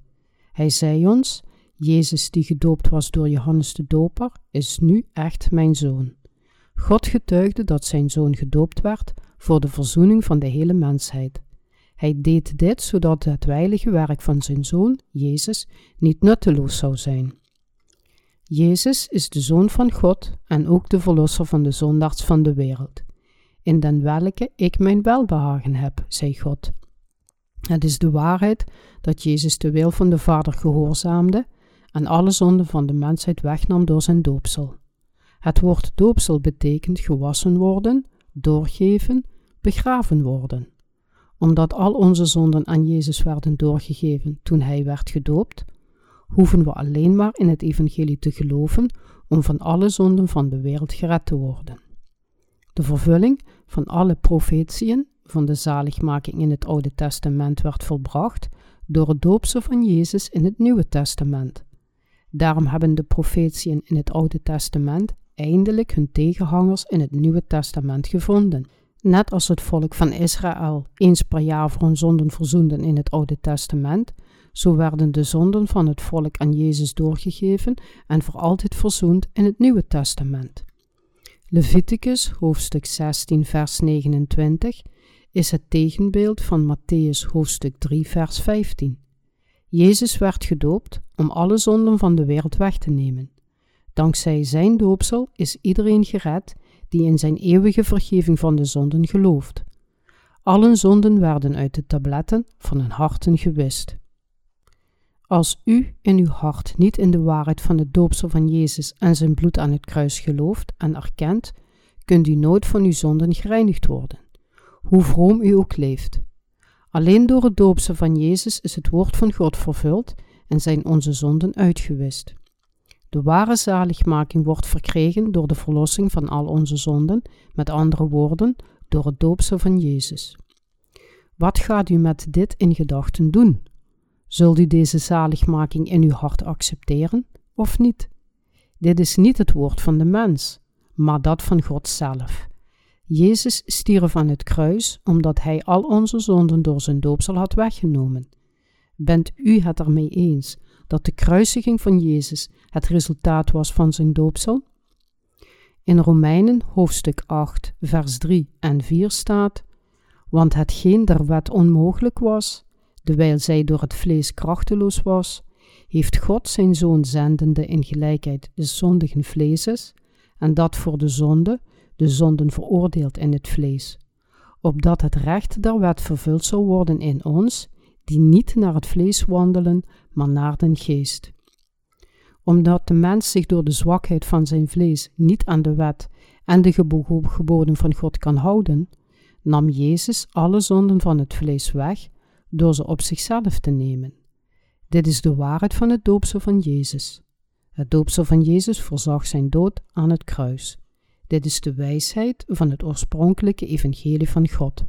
Hij zei ons: Jezus, die gedoopt was door Johannes de Doper, is nu echt mijn zoon. God getuigde dat zijn zoon gedoopt werd voor de verzoening van de hele mensheid. Hij deed dit zodat het weilige werk van zijn zoon, Jezus, niet nutteloos zou zijn. Jezus is de zoon van God en ook de verlosser van de zondaars van de wereld, in den welke ik mijn welbehagen heb, zei God. Het is de waarheid dat Jezus de wil van de Vader gehoorzaamde en alle zonden van de mensheid wegnam door zijn doopsel. Het woord doopsel betekent gewassen worden, doorgeven, begraven worden. Omdat al onze zonden aan Jezus werden doorgegeven toen Hij werd gedoopt, hoeven we alleen maar in het evangelie te geloven om van alle zonden van de wereld gered te worden. De vervulling van alle profetieën van de zaligmaking in het Oude Testament werd volbracht door het doopsel van Jezus in het Nieuwe Testament. Daarom hebben de profetieën in het Oude Testament eindelijk hun tegenhangers in het Nieuwe Testament gevonden. Net als het volk van Israël eens per jaar voor hun zonden verzoenden in het Oude Testament, zo werden de zonden van het volk aan Jezus doorgegeven en voor altijd verzoend in het Nieuwe Testament. Leviticus hoofdstuk 16 vers 29 is het tegenbeeld van Matthäus hoofdstuk 3 vers 15. Jezus werd gedoopt om alle zonden van de wereld weg te nemen. Dankzij zijn doopsel is iedereen gered die in zijn eeuwige vergeving van de zonden gelooft. Alle zonden werden uit de tabletten van hun harten gewist. Als u in uw hart niet in de waarheid van het doopsel van Jezus en zijn bloed aan het kruis gelooft en erkent, kunt u nooit van uw zonden gereinigd worden, hoe vroom u ook leeft. Alleen door het doopsel van Jezus is het woord van God vervuld en zijn onze zonden uitgewist. De ware zaligmaking wordt verkregen door de verlossing van al onze zonden, met andere woorden, door het doopsel van Jezus. Wat gaat u met dit in gedachten doen? Zult u deze zaligmaking in uw hart accepteren of niet? Dit is niet het woord van de mens, maar dat van God zelf. Jezus stierf aan het kruis omdat hij al onze zonden door zijn doopsel had weggenomen. Bent u het ermee eens dat de kruisiging van Jezus het resultaat was van zijn doopsel? In Romeinen hoofdstuk 8, vers 3 en 4 staat: Want hetgeen der wet onmogelijk was, dewijl zij door het vlees krachteloos was, heeft God zijn zoon zendende in gelijkheid des zondigen vleeses, en dat voor de zonde, de zonden veroordeeld in het vlees, opdat het recht der wet vervuld zou worden in ons, die niet naar het vlees wandelen, maar naar den geest. Omdat de mens zich door de zwakheid van zijn vlees niet aan de wet en de geboden van God kan houden, nam Jezus alle zonden van het vlees weg door ze op zichzelf te nemen. Dit is de waarheid van het doopsel van Jezus. Het doopsel van Jezus voorzag zijn dood aan het kruis. Dit is de wijsheid van het oorspronkelijke evangelie van God.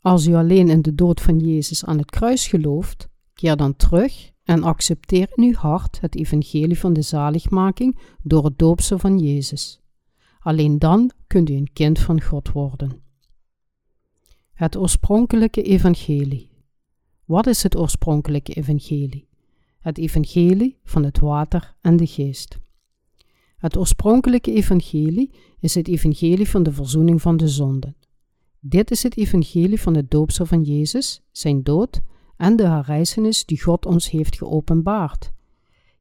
Als u alleen in de dood van Jezus aan het kruis gelooft, keer dan terug en accepteer in uw hart het evangelie van de zaligmaking door het doopsel van Jezus. Alleen dan kunt u een kind van God worden. Het oorspronkelijke evangelie. Wat is het oorspronkelijke evangelie? Het evangelie van het water en de geest. Het oorspronkelijke evangelie is het evangelie van de verzoening van de zonden. Dit is het evangelie van het doopsel van Jezus, zijn dood en de herrijzenis die God ons heeft geopenbaard.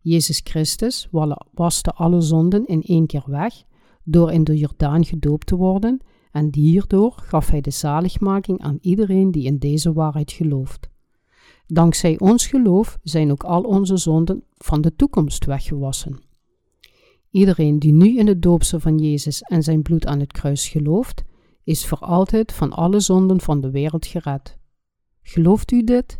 Jezus Christus waste alle zonden in één keer weg door in de Jordaan gedoopt te worden en hierdoor gaf hij de zaligmaking aan iedereen die in deze waarheid gelooft. Dankzij ons geloof zijn ook al onze zonden van de toekomst weggewassen. Iedereen die nu in het doopsel van Jezus en zijn bloed aan het kruis gelooft, is voor altijd van alle zonden van de wereld gered. Gelooft u dit?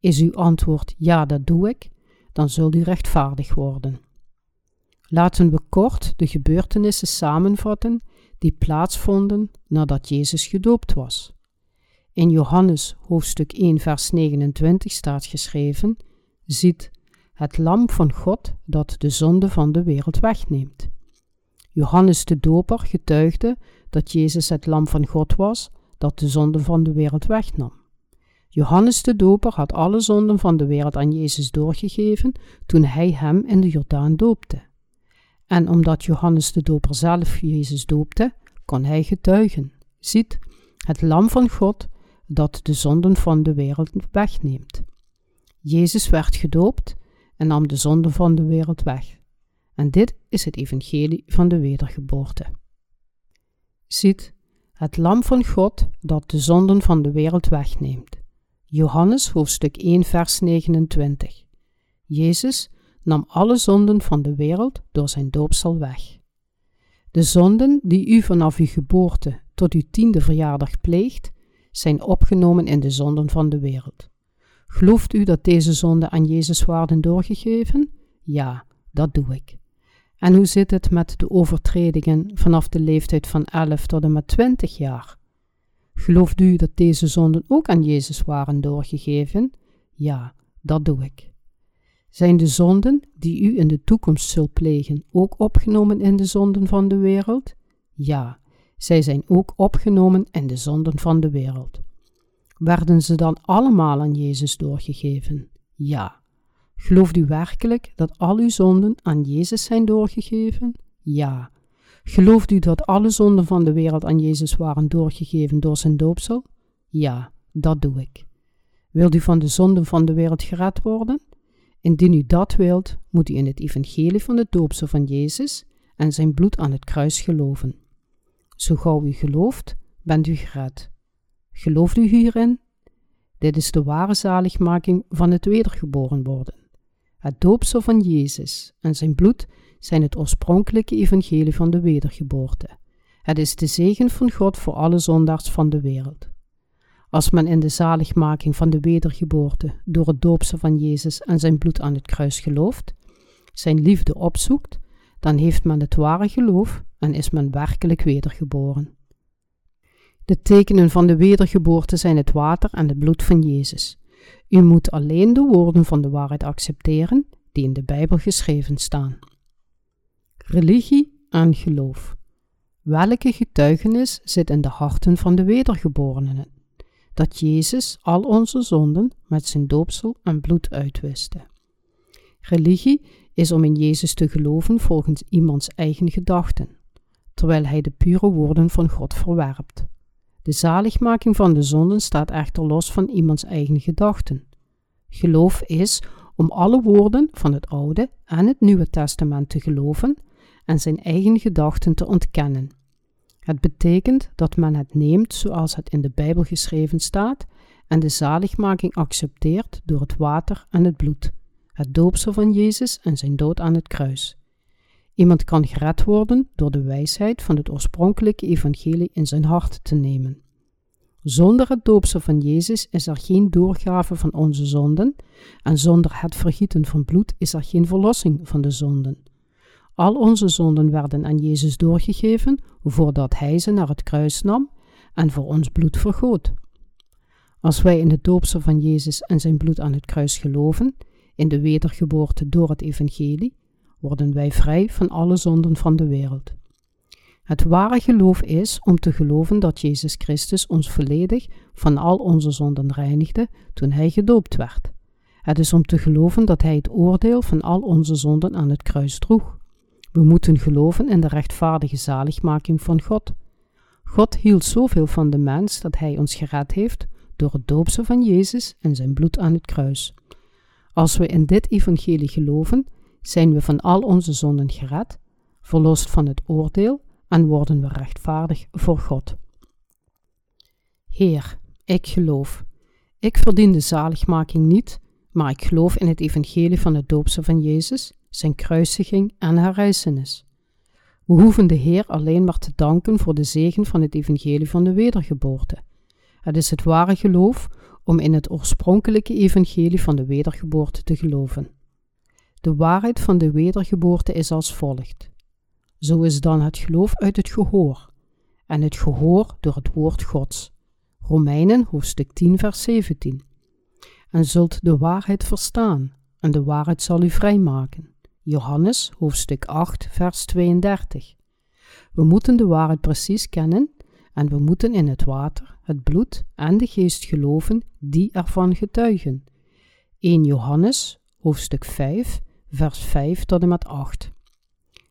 Is uw antwoord ja, dat doe ik, dan zult u rechtvaardig worden. Laten we kort de gebeurtenissen samenvatten die plaatsvonden nadat Jezus gedoopt was. In Johannes hoofdstuk 1, vers 29 staat geschreven: Ziet, het lam van God dat de zonde van de wereld wegneemt. Johannes de Doper getuigde dat Jezus het lam van God was dat de zonde van de wereld wegnam. Johannes de Doper had alle zonden van de wereld aan Jezus doorgegeven toen hij hem in de Jordaan doopte. En omdat Johannes de Doper zelf Jezus doopte, kon hij getuigen: Ziet, het lam van God dat de zonden van de wereld wegneemt. Jezus werd gedoopt en nam de zonden van de wereld weg. En dit is het evangelie van de wedergeboorte. Ziet, het lam van God dat de zonden van de wereld wegneemt. Johannes hoofdstuk 1 vers 29. Jezus nam alle zonden van de wereld door zijn doopsel weg. De zonden die u vanaf uw geboorte tot uw tiende verjaardag pleegt, zijn opgenomen in de zonden van de wereld. Gelooft u dat deze zonden aan Jezus waren doorgegeven? Ja, dat doe ik. En hoe zit het met de overtredingen vanaf de leeftijd van 11 tot en met 20 jaar? Gelooft u dat deze zonden ook aan Jezus waren doorgegeven? Ja, dat doe ik. Zijn de zonden die u in de toekomst zult plegen ook opgenomen in de zonden van de wereld? Ja, zij zijn ook opgenomen in de zonden van de wereld. Werden ze dan allemaal aan Jezus doorgegeven? Ja. Gelooft u werkelijk dat al uw zonden aan Jezus zijn doorgegeven? Ja. Gelooft u dat alle zonden van de wereld aan Jezus waren doorgegeven door zijn doopsel? Ja, dat doe ik. Wilt u van de zonden van de wereld gered worden? Indien u dat wilt, moet u in het evangelie van de doopsel van Jezus en zijn bloed aan het kruis geloven. Zo gauw u gelooft, bent u gered. Gelooft u hierin? Dit is de ware zaligmaking van het wedergeboren worden. Het doopsel van Jezus en zijn bloed zijn het oorspronkelijke evangelie van de wedergeboorte. Het is de zegen van God voor alle zondaars van de wereld. Als men in de zaligmaking van de wedergeboorte door het doopsel van Jezus en zijn bloed aan het kruis gelooft, zijn liefde opzoekt, dan heeft men het ware geloof en is men werkelijk wedergeboren. De tekenen van de wedergeboorte zijn het water en het bloed van Jezus. U moet alleen de woorden van de waarheid accepteren die in de Bijbel geschreven staan. Religie en geloof. Welke getuigenis zit in de harten van de wedergeborenen? Dat Jezus al onze zonden met zijn doopsel en bloed uitwiste. Religie is om in Jezus te geloven volgens iemands eigen gedachten, terwijl hij de pure woorden van God verwerpt. De zaligmaking van de zonden staat echter los van iemands eigen gedachten. Geloof is om alle woorden van het Oude en het Nieuwe Testament te geloven en zijn eigen gedachten te ontkennen. Het betekent dat men het neemt zoals het in de Bijbel geschreven staat en de zaligmaking accepteert door het water en het bloed, het doopsel van Jezus en zijn dood aan het kruis. Iemand kan gered worden door de wijsheid van het oorspronkelijke evangelie in zijn hart te nemen. Zonder het doopsel van Jezus is er geen doorgave van onze zonden en zonder het vergieten van bloed is er geen verlossing van de zonden. Al onze zonden werden aan Jezus doorgegeven voordat Hij ze naar het kruis nam en voor ons bloed vergoot. Als wij in het doopsel van Jezus en zijn bloed aan het kruis geloven, in de wedergeboorte door het evangelie, worden wij vrij van alle zonden van de wereld. Het ware geloof is om te geloven dat Jezus Christus ons volledig van al onze zonden reinigde toen Hij gedoopt werd. Het is om te geloven dat Hij het oordeel van al onze zonden aan het kruis droeg. We moeten geloven in de rechtvaardige zaligmaking van God. God hield zoveel van de mens dat Hij ons gered heeft door het doopsel van Jezus en zijn bloed aan het kruis. Als we in dit evangelie geloven, zijn we van al onze zonden gered, verlost van het oordeel en worden we rechtvaardig voor God. Heer, ik geloof. Ik verdien de zaligmaking niet, maar ik geloof in het evangelie van het doopsel van Jezus, zijn kruisiging en herrijzenis. We hoeven de Heer alleen maar te danken voor de zegen van het evangelie van de wedergeboorte. Het is het ware geloof om in het oorspronkelijke evangelie van de wedergeboorte te geloven. De waarheid van de wedergeboorte is als volgt. Zo is dan het geloof uit het gehoor, en het gehoor door het woord Gods. Romeinen hoofdstuk 10, vers 17. En zult de waarheid verstaan, en de waarheid zal u vrijmaken. Johannes hoofdstuk 8, vers 32. We moeten de waarheid precies kennen en we moeten in het water, het bloed en de geest geloven die ervan getuigen. 1 Johannes hoofdstuk 5, vers 5 tot en met 8.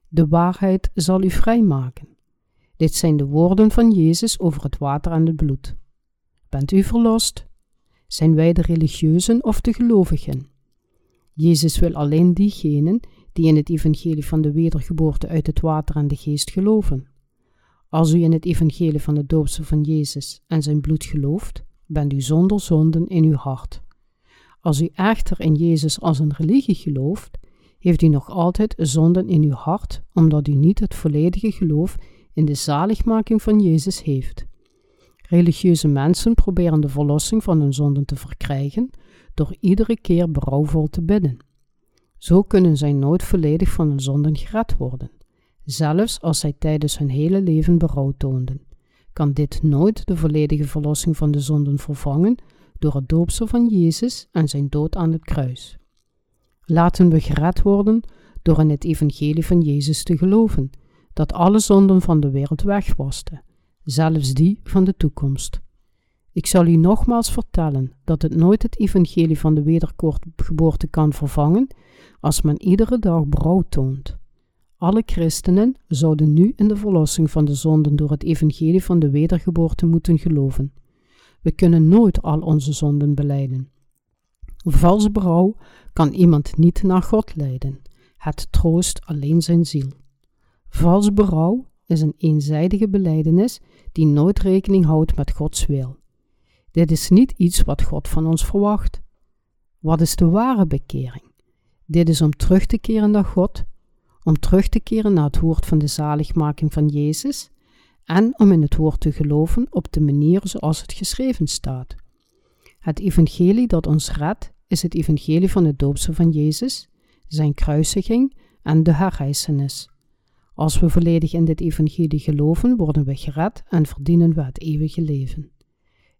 De waarheid zal u vrijmaken. Dit zijn de woorden van Jezus over het water en het bloed. Bent u verlost? Zijn wij de religieuzen of de gelovigen? Jezus wil alleen diegenen die in het evangelie van de wedergeboorte uit het water en de geest geloven. Als u in het evangelie van de doopsel van Jezus en zijn bloed gelooft, bent u zonder zonden in uw hart. Als u echter in Jezus als een religie gelooft, heeft u nog altijd zonden in uw hart, omdat u niet het volledige geloof in de zaligmaking van Jezus heeft. Religieuze mensen proberen de verlossing van hun zonden te verkrijgen door iedere keer berouwvol te bidden. Zo kunnen zij nooit volledig van hun zonden gered worden. Zelfs als zij tijdens hun hele leven berouw toonden, kan dit nooit de volledige verlossing van de zonden vervangen door het doopsel van Jezus en zijn dood aan het kruis. Laten we gered worden door in het evangelie van Jezus te geloven, dat alle zonden van de wereld wegwaste, zelfs die van de toekomst. Ik zal u nogmaals vertellen dat het nooit het evangelie van de wedergeboorte kan vervangen als men iedere dag brouw toont. Alle christenen zouden nu in de verlossing van de zonden door het evangelie van de wedergeboorte moeten geloven. We kunnen nooit al onze zonden beleiden. Vals berouw kan iemand niet naar God leiden. Het troost alleen zijn ziel. Vals berouw is een eenzijdige beleidenis die nooit rekening houdt met Gods wil. Dit is niet iets wat God van ons verwacht. Wat is de ware bekering? Dit is om terug te keren naar God, om terug te keren naar het woord van de zaligmaking van Jezus en om in het woord te geloven op de manier zoals het geschreven staat. Het evangelie dat ons redt is het evangelie van het doopsel van Jezus, zijn kruisiging en de herrijzenis. Als we volledig in dit evangelie geloven, worden we gered en verdienen we het eeuwige leven.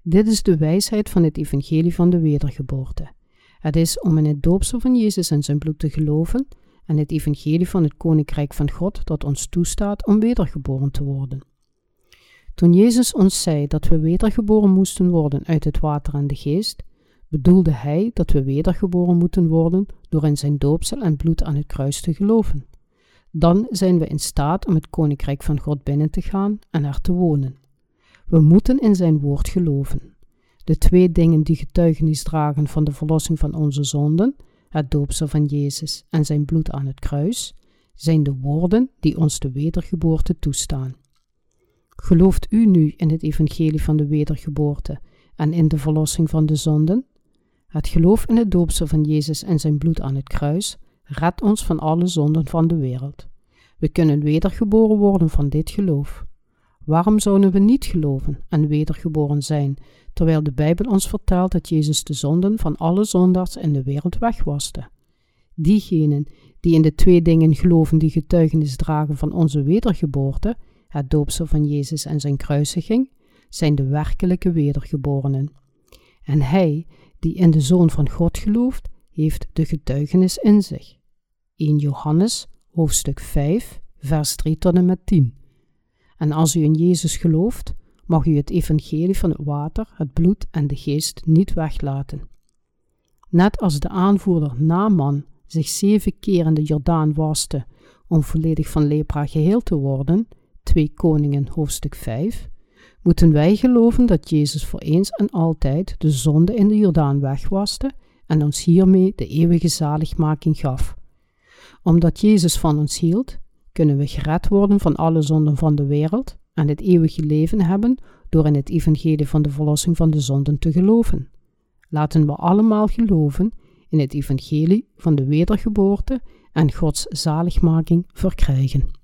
Dit is de wijsheid van het evangelie van de wedergeboorte. Het is om in het doopsel van Jezus en zijn bloed te geloven en het evangelie van het koninkrijk van God dat ons toestaat om wedergeboren te worden. Toen Jezus ons zei dat we wedergeboren moesten worden uit het water en de geest, bedoelde hij dat we wedergeboren moeten worden door in zijn doopsel en bloed aan het kruis te geloven. Dan zijn we in staat om het koninkrijk van God binnen te gaan en er te wonen. We moeten in zijn woord geloven. De twee dingen die getuigenis dragen van de verlossing van onze zonden, het doopsel van Jezus en zijn bloed aan het kruis, zijn de woorden die ons de wedergeboorte toestaan. Gelooft u nu in het evangelie van de wedergeboorte en in de verlossing van de zonden? Het geloof in het doopsel van Jezus en zijn bloed aan het kruis redt ons van alle zonden van de wereld. We kunnen wedergeboren worden van dit geloof. Waarom zouden we niet geloven en wedergeboren zijn, terwijl de Bijbel ons vertelt dat Jezus de zonden van alle zondaars in de wereld wegwaste? Diegenen die in de twee dingen geloven die getuigenis dragen van onze wedergeboorte, het doopsel van Jezus en zijn kruisiging, zijn de werkelijke wedergeborenen. En hij die in de Zoon van God gelooft, heeft de getuigenis in zich. 1 Johannes, hoofdstuk 5, vers 3 tot en met 10. En als u in Jezus gelooft, mag u het evangelie van het water, het bloed en de geest niet weglaten. Net als de aanvoerder Naaman zich zeven keer in de Jordaan waste om volledig van lepra geheel te worden, 2 Koningen hoofdstuk 5, moeten wij geloven dat Jezus voor eens en altijd de zonde in de Jordaan wegwaste en ons hiermee de eeuwige zaligmaking gaf. Omdat Jezus van ons hield, kunnen we gered worden van alle zonden van de wereld en het eeuwige leven hebben door in het evangelie van de verlossing van de zonden te geloven. Laten we allemaal geloven in het evangelie van de wedergeboorte en Gods zaligmaking verkrijgen.